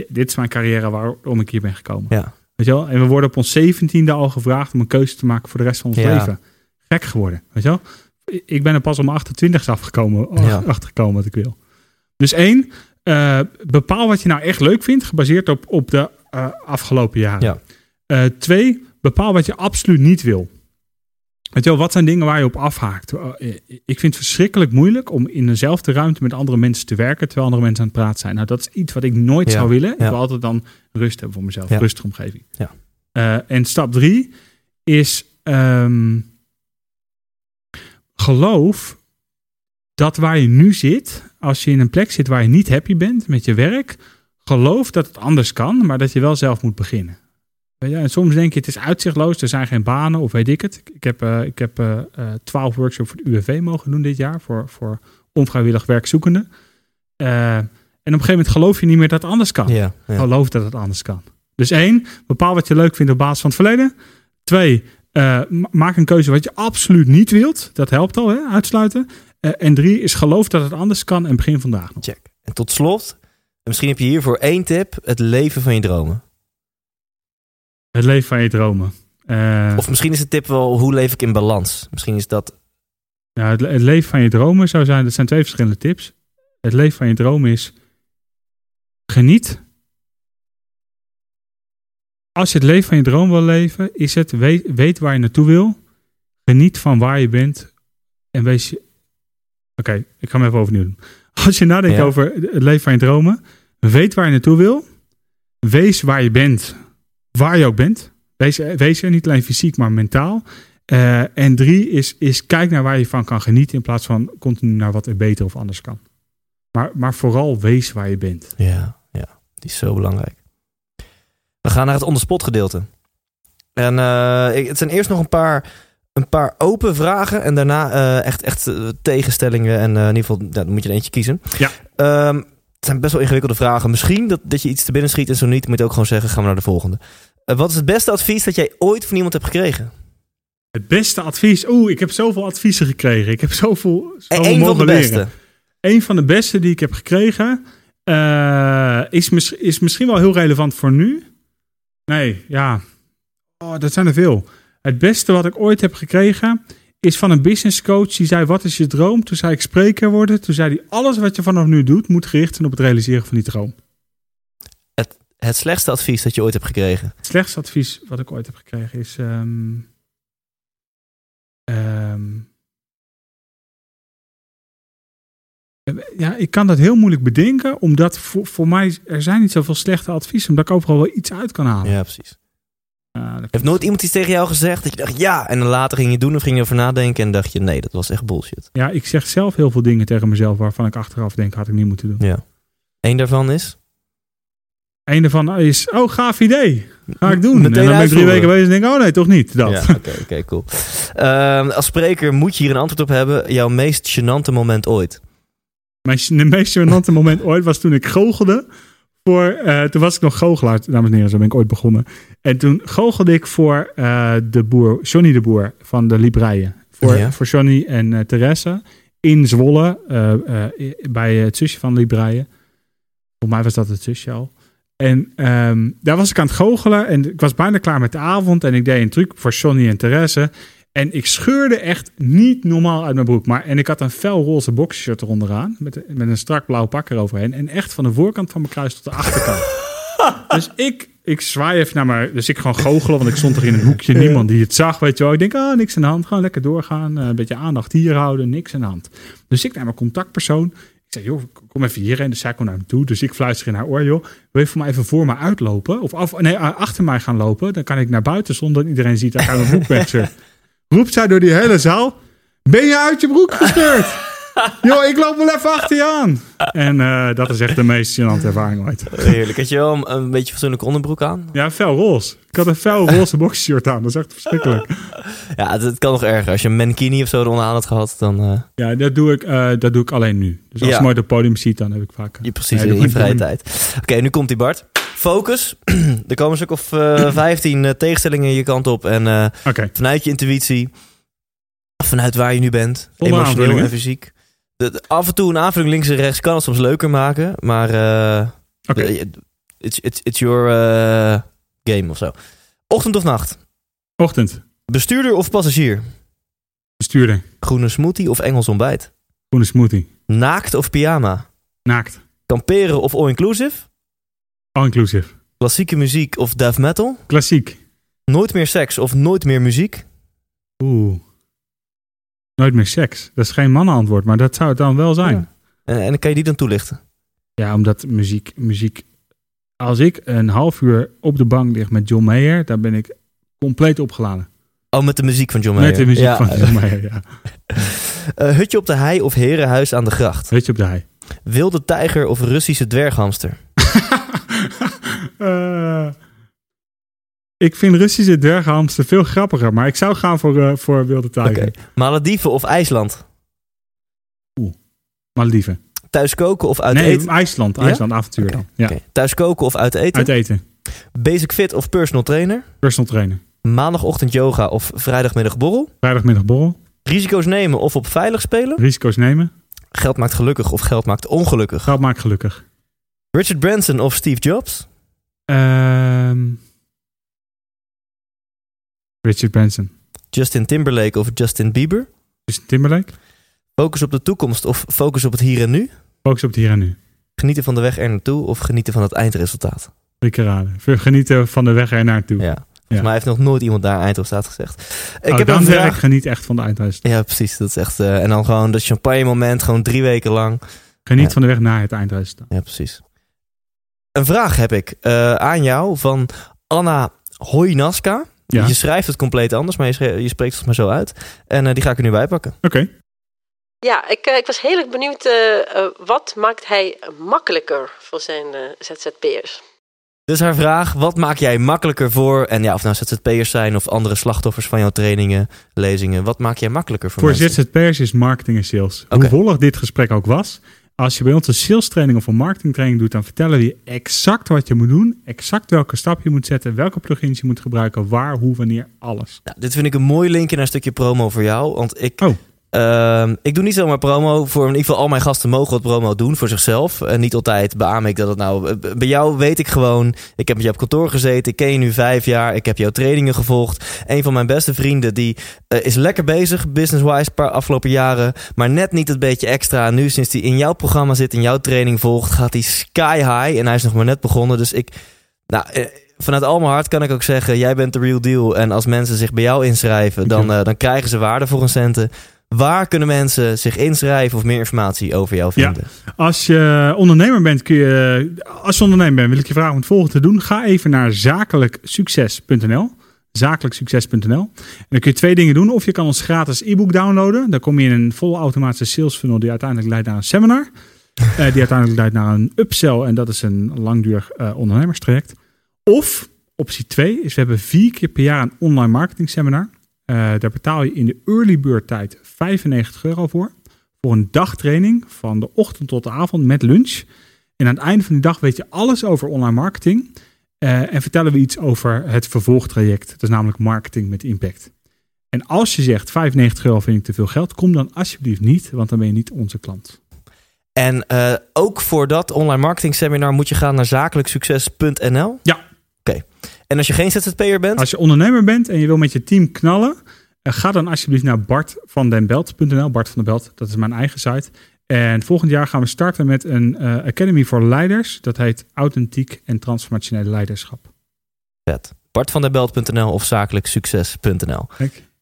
Dit is mijn carrière waarom ik hier ben gekomen. Ja. Weet je wel? En we worden op ons zeventiende al gevraagd om een keuze te maken voor de rest van ons Ja. leven. Gek geworden. Weet je wel? Ik ben er pas om mijn 28 afgekomen, Ja. achtergekomen wat ik wil. Dus één, eh, bepaal wat je nou echt leuk vindt, gebaseerd op, op de eh, afgelopen jaren. Ja. Eh, twee, bepaal wat je absoluut niet wil. Weet je wel, wat zijn dingen waar je op afhaakt? Eh, Ik vind het verschrikkelijk moeilijk om in dezelfde ruimte met andere mensen te werken terwijl andere mensen aan het praten zijn. Nou, dat is iets wat ik nooit Ja, zou willen. Ik ja. wil altijd dan rust hebben voor mezelf, Ja. rustige omgeving. Ja. Eh, en stap drie is ehm, geloof dat waar je nu zit, als je in een plek zit waar je niet happy bent met je werk, geloof dat het anders kan, maar dat je wel zelf moet beginnen. Je, en soms denk je, het is uitzichtloos, er zijn geen banen of weet ik het. Ik- heb, eh, ik heb eh, eh, twaalf workshops voor het UWV mogen doen dit jaar, voor, voor onvrijwillig werkzoekenden. Eh, en op een gegeven moment geloof je niet meer dat het anders kan. Ja, ja. Geloof dat het anders kan. Dus één, bepaal wat je leuk vindt op basis van het verleden. Twee, eh, ma- maak een keuze wat je absoluut niet wilt. Dat helpt al, hè? uitsluiten. Eh, en drie is geloof dat het anders kan en begin vandaag nog. Check. En tot slot, en misschien heb je hiervoor één tip: het leven van je dromen. Het leven van je dromen. Eh, Of misschien is de tip wel: hoe leef ik in balans? Misschien is dat. ja, het, het leven van je dromen zou zijn, dat zijn twee verschillende tips. Het leven van je dromen is geniet. Als je het leven van je droom wil leven, is het weet, weet waar je naartoe wil. Geniet van waar je bent. En wees je. Oké, ik ga hem even overnieuw doen. Als je nadenkt Ja. over het leven van je dromen, weet waar je naartoe wil. Wees waar je bent, waar je ook bent. Wees, wees er niet alleen fysiek, maar mentaal. Eh, en drie is, is kijk naar waar je van kan genieten in plaats van continu naar wat er beter of anders kan. Maar, maar vooral wees waar je bent. Ja, ja, die is zo belangrijk. We gaan naar het onderspot gedeelte. En eh, het zijn eerst nog een paar, een paar open vragen. En daarna eh, echt, echt tegenstellingen. En in ieder geval, nou, dan moet je er eentje kiezen. Ja. Ehm, zijn best wel ingewikkelde vragen. Misschien dat, dat je iets te binnen schiet en zo niet. Moet je ook gewoon zeggen, gaan we naar de volgende. Eh, wat is het beste advies dat jij ooit van iemand hebt gekregen? Het beste advies. Oeh, ik heb zoveel adviezen gekregen. Ik heb zoveel, En zoveel één van de leren. beste. Een van de beste die ik heb gekregen eh, is, mis- is misschien wel heel relevant voor nu. Nee, ja. Oh, dat zijn er veel. Het beste wat ik ooit heb gekregen is van een business coach. Die zei, wat is je droom? Toen zei ik spreker worden. Toen zei hij, alles wat je vanaf nu doet moet gericht zijn op het realiseren van die droom. Het slechtste advies dat je ooit hebt gekregen. Het slechtste advies wat ik ooit heb gekregen is... ehm, ehm, ja, ik kan dat heel moeilijk bedenken, omdat voor, voor mij er zijn niet zoveel slechte adviezen, omdat ik overal wel iets uit kan halen. Ja, precies. Dat- Heeft nooit iemand iets tegen jou gezegd dat je dacht ja, en dan later ging je doen of ging je erover nadenken en dacht je nee, dat was echt bullshit. ja, ik zeg zelf heel veel dingen tegen mezelf waarvan ik achteraf denk, had ik niet moeten doen. Ja. Eén daarvan is? Eén daarvan is, oh, gaaf idee. Ga ik doen. Meteen en dan ben ik drie weken bezig en denk ik, oh nee, toch niet. Dat. Ja, oké, oké, cool. Ehm, als spreker moet je hier een antwoord op hebben. Jouw meest gênante moment ooit. Mijn de meest gênante moment ooit was toen ik goochelde. Voor, eh, toen was ik nog goochelaar, dames en heren, zo ben ik ooit begonnen. En toen goochelde ik voor eh, de boer, Johnny de Boer van de Libreien. Voor, Ja. voor Johnny en eh Therese in Zwolle. bij het zusje van Libraïe. Voor mij was dat het zusje al. En ehm, daar was ik aan het goochelen. En ik was bijna klaar met de avond. En ik deed een truc voor Sonny en Therese. En ik scheurde echt niet normaal uit mijn broek. Maar, en ik had een fel roze boxshirt eronder aan. Met, met een strak blauw pak eroverheen. En echt van de voorkant van mijn kruis tot de achterkant. dus ik, ik zwaai even naar mijn... Dus ik gewoon goochelen, want ik stond er in een hoekje. Niemand die het zag, weet je wel. Ik denk, ah, niks aan de hand. Gewoon lekker doorgaan. eh, een beetje aandacht hier houden. Niks aan de hand. Dus ik naar mijn contactpersoon. Ik zei, joh, kom even hierheen. Dus zij komt naar me toe. Dus ik fluister in haar oor, joh. Wil je voor mij even voor me uitlopen? Of af, nee, achter mij gaan lopen? Dan kan ik naar buiten zonder dat iedereen ziet dat ik aan mijn broek ben. Roept zij door die hele zaal. Ben je uit je broek gescheurd? Joh, ik loop wel even achter je aan. En eh, dat is echt de meest gênante ervaring ooit. Heerlijk. Had je wel een, een beetje fatsoenlijke onderbroek aan? Ja, fel roze. Ik had een fel roze boxshirt aan. Dat is echt verschrikkelijk. Ja, het, het kan nog erger. Als je een mankini of zo eronder aan had gehad, dan... eh, Ja, dat doe ik, eh, dat doe ik alleen nu. Dus als Ja. je me op het podium ziet, dan heb ik vaak... je precies in je vrije tijd. Oké, nu komt die Bart. Focus. er komen stuk of eh 15 eh, tegenstellingen je kant op. En eh, vanuit je intuïtie, vanuit waar je nu bent, emotioneel en fysiek. De- af en toe een aanvulling links en rechts kan het soms leuker maken, maar eh, it's, it's, it's your game of zo. Ochtend of nacht? Ochtend. Bestuurder of passagier? Bestuurder. Groene smoothie of Engels ontbijt? Groene smoothie. Naakt of pyjama? Naakt. Kamperen of all-inclusive? All-inclusive. Klassieke muziek of death metal? Klassiek. Nooit meer seks of nooit meer muziek? Oeh. Nooit meer seks. Dat is geen mannenantwoord, maar dat zou het dan wel zijn. Ja. En, en kan je die dan toelichten? Ja, omdat muziek, muziek. Als ik een half uur op de bank lig met John Mayer, dan ben ik compleet opgeladen. Oh, met de muziek van John Mayer. Met de muziek Ja. van John Mayer, ja. Eh, hutje op de hei of herenhuis aan de gracht? Weet je op de hei. Wilde tijger of Russische dwerghamster? Eh, ik vind Russische dwerghamster veel grappiger, maar ik zou gaan voor, eh, voor wilde tijger. Malediven of IJsland? Malediven. Thuis koken of uit nee, eten? IJsland. Ja? IJsland avontuur Oké, dan. Ja. Thuis koken of uit eten? uit eten. Basic fit of personal trainer? Personal trainer. Maandagochtend yoga of vrijdagmiddag borrel? Vrijdagmiddag borrel. Risico's nemen of op veilig spelen? Risico's nemen. Geld maakt gelukkig of geld maakt ongelukkig? Geld maakt gelukkig. Richard Branson of Steve Jobs? Ehm, Richard Branson. Justin Timberlake of Justin Bieber? Justin Timberlake. Focus op de toekomst of focus op het hier en nu? Focus op het hier en nu. Genieten van de weg er naartoe of genieten van het eindresultaat? Keer raden. Genieten van de weg er naartoe. Ja. Volgens mij heeft nog nooit iemand daar eindresultaat gezegd. Ik Oh, heb dan zeg ik geniet echt van de eindresultaat. Ja, precies. Dat is echt. eh, en dan gewoon dat champagne moment, gewoon drie weken lang. Geniet Ja. van de weg naar het eindresultaat. Ja, precies. Een vraag heb ik eh, aan jou van Anna Hojnaska. Ja, Je schrijft het compleet anders, maar je, spreekt het maar zo uit. En eh, die ga ik er nu bij pakken. oké. Ja, ik, eh, ik was heel erg benieuwd. wat maakt hij makkelijker voor zijn eh, ZZP'ers? Dus haar vraag, wat maak jij makkelijker voor? En ja, of nou ZZP'ers zijn of andere slachtoffers van jouw trainingen, lezingen. Wat maak jij makkelijker voor, Voor mensen? ZZP'ers is marketing en sales. Hoe wollig dit gesprek ook was. Als je bij ons een sales training of een marketing training doet, dan vertellen we je exact wat je moet doen. Exact welke stap je moet zetten. Welke plugins je moet gebruiken. Waar, hoe, wanneer. Alles. Nou, dit vind ik een mooi linkje naar een stukje promo voor jou. Want ik, Oh. Ehm, ik doe niet zomaar promo. Voor in ieder geval al mijn gasten mogen wat promo doen voor zichzelf. En niet altijd beaam ik dat het nou... eh, Bij jou weet ik gewoon... Ik heb met je op kantoor gezeten. Ik ken je nu vijf jaar. Ik heb jouw trainingen gevolgd. Een van mijn beste vrienden die eh, is lekker bezig, business-wise, paar afgelopen jaren. Maar net niet het beetje extra. Nu sinds hij in jouw programma zit, in jouw training volgt, gaat hij sky high. En hij is nog maar net begonnen. Dus ik... Nou, eh, vanuit al mijn hart kan ik ook zeggen, jij bent de real deal. En als mensen zich bij jou inschrijven, dan, dan krijgen ze waarde voor hun centen. Waar kunnen mensen zich inschrijven of meer informatie over jou Ja. vinden? Als je ondernemer bent, kun je. Als je ondernemer bent, wil ik je vragen om het volgende te doen. Ga even naar zakelijksucces.nl. Zakelijksucces.nl. En dan kun je twee dingen doen. Of je kan ons gratis e-book downloaden. Dan kom je in een volle automatische sales funnel die uiteindelijk leidt naar een seminar. Eh, die uiteindelijk leidt naar een upsell. En dat is een langdurig eh, ondernemerstraject. Of optie 2 is we hebben vier keer per jaar een online marketing seminar. Eh, daar betaal je in de early bird tijd 95 euro voor. Voor een dagtraining van de ochtend tot de avond met lunch. En aan het einde van die dag weet je alles over online marketing. Eh, en vertellen we iets over het vervolgtraject. Dat is namelijk marketing met impact. En als je zegt 95 euro vind ik te veel geld, kom dan alsjeblieft niet, want dan ben je niet onze klant. En uh, ook voor dat online marketing seminar moet je gaan naar zakelijksucces.nl? Ja. Oké. En als je geen ZZP'er bent? Als je ondernemer bent en je wil met je team knallen, ga dan alsjeblieft naar bartvandenbelt.nl. Bart van den Belt, dat is mijn eigen site. En volgend jaar gaan we starten met een uh, Academy voor Leiders. Dat heet Authentiek en Transformationele Leiderschap. Vet. bartvandenbelt.nl of zakelijksucces.nl.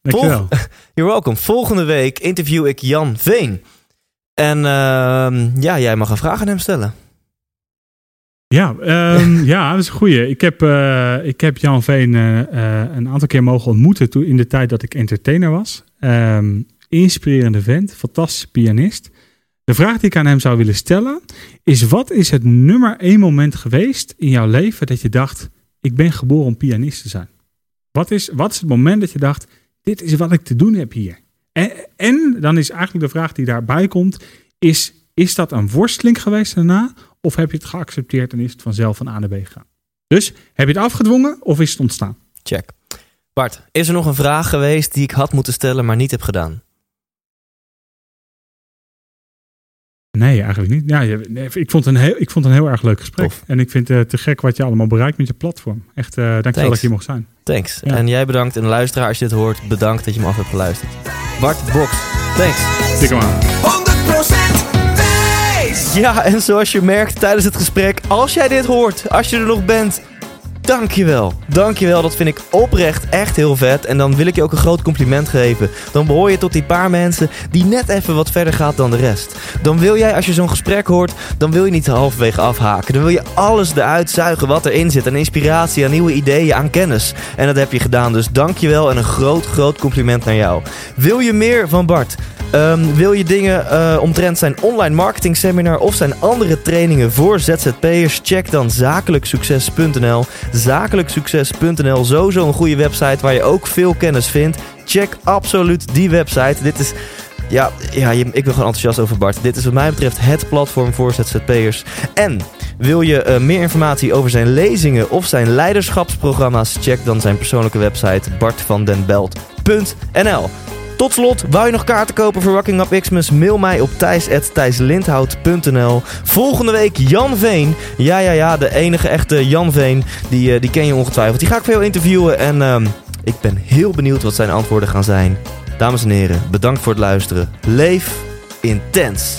Dankjewel. Vol You're welcome. Volgende week interview ik Jan Veen. En uh, ja, jij mag een vraag aan hem stellen. Ja, um, ja, dat is een goeie. Ik heb, uh, ik heb Jan Veen uh, een aantal keer mogen ontmoeten toen in de tijd dat ik entertainer was. Um, inspirerende vent, fantastische pianist. De vraag die ik aan hem zou willen stellen is: wat is het nummer één moment geweest in jouw leven dat je dacht: ik ben geboren om pianist te zijn? Wat is, wat is het moment dat je dacht: dit is wat ik te doen heb hier? En, en dan is eigenlijk de vraag die daarbij komt: is, is dat een worsteling geweest daarna? Of heb je het geaccepteerd en is het vanzelf van A naar B gegaan? Dus heb je het afgedwongen of is het ontstaan? Check. Bart, is er nog een vraag geweest die ik had moeten stellen, maar niet heb gedaan? Nee, eigenlijk niet. Ja, ik, vond een heel, ik vond een heel erg leuk gesprek. Tof. En ik vind het te gek wat je allemaal bereikt met je platform. Echt, uh, dankjewel dat ik hier mocht zijn. Thanks. Ja. En jij bedankt. En de luisteraar, als je dit hoort, bedankt dat je me af hebt geluisterd. Bart Box, thanks. Tik hem aan. 100% wijs! Ja, en zoals je merkt tijdens het gesprek, als jij dit hoort, als je er nog bent... Dankjewel. Dankjewel. Dat vind ik oprecht echt heel vet. En dan wil ik je ook een groot compliment geven. Dan behoor je tot die paar mensen die net even wat verder gaat dan de rest. Dan wil jij, als je zo'n gesprek hoort, dan wil je niet halverwege afhaken. Dan wil je alles eruit zuigen wat erin zit. Aan inspiratie, aan nieuwe ideeën, aan kennis. En dat heb je gedaan. Dus dankjewel en een groot, groot compliment naar jou. Wil je meer van Bart? Um, wil je dingen uh, omtrent zijn online marketing seminar of zijn andere trainingen voor ZZP'ers? Check dan zakelijksucces.nl. Zakelijksucces.nl, sowieso een goede website waar je ook veel kennis vindt. Check absoluut die website. Dit is ja, ja, ik ben gewoon enthousiast over Bart. Dit is wat mij betreft het platform voor ZZP'ers. En wil je uh, meer informatie over zijn lezingen of zijn leiderschapsprogramma's? Check dan zijn persoonlijke website bartvandenbelt.nl. Tot slot, wou je nog kaarten kopen voor Rocking Up Xmas? Mail mij op thijs.thijslindhout.nl Volgende week Jan Veen. Ja, ja, ja, de enige echte Jan Veen. Die, uh, die ken je ongetwijfeld. Die ga ik veel interviewen en uh, ik ben heel benieuwd wat zijn antwoorden gaan zijn. Dames en heren, bedankt voor het luisteren. Leef intens.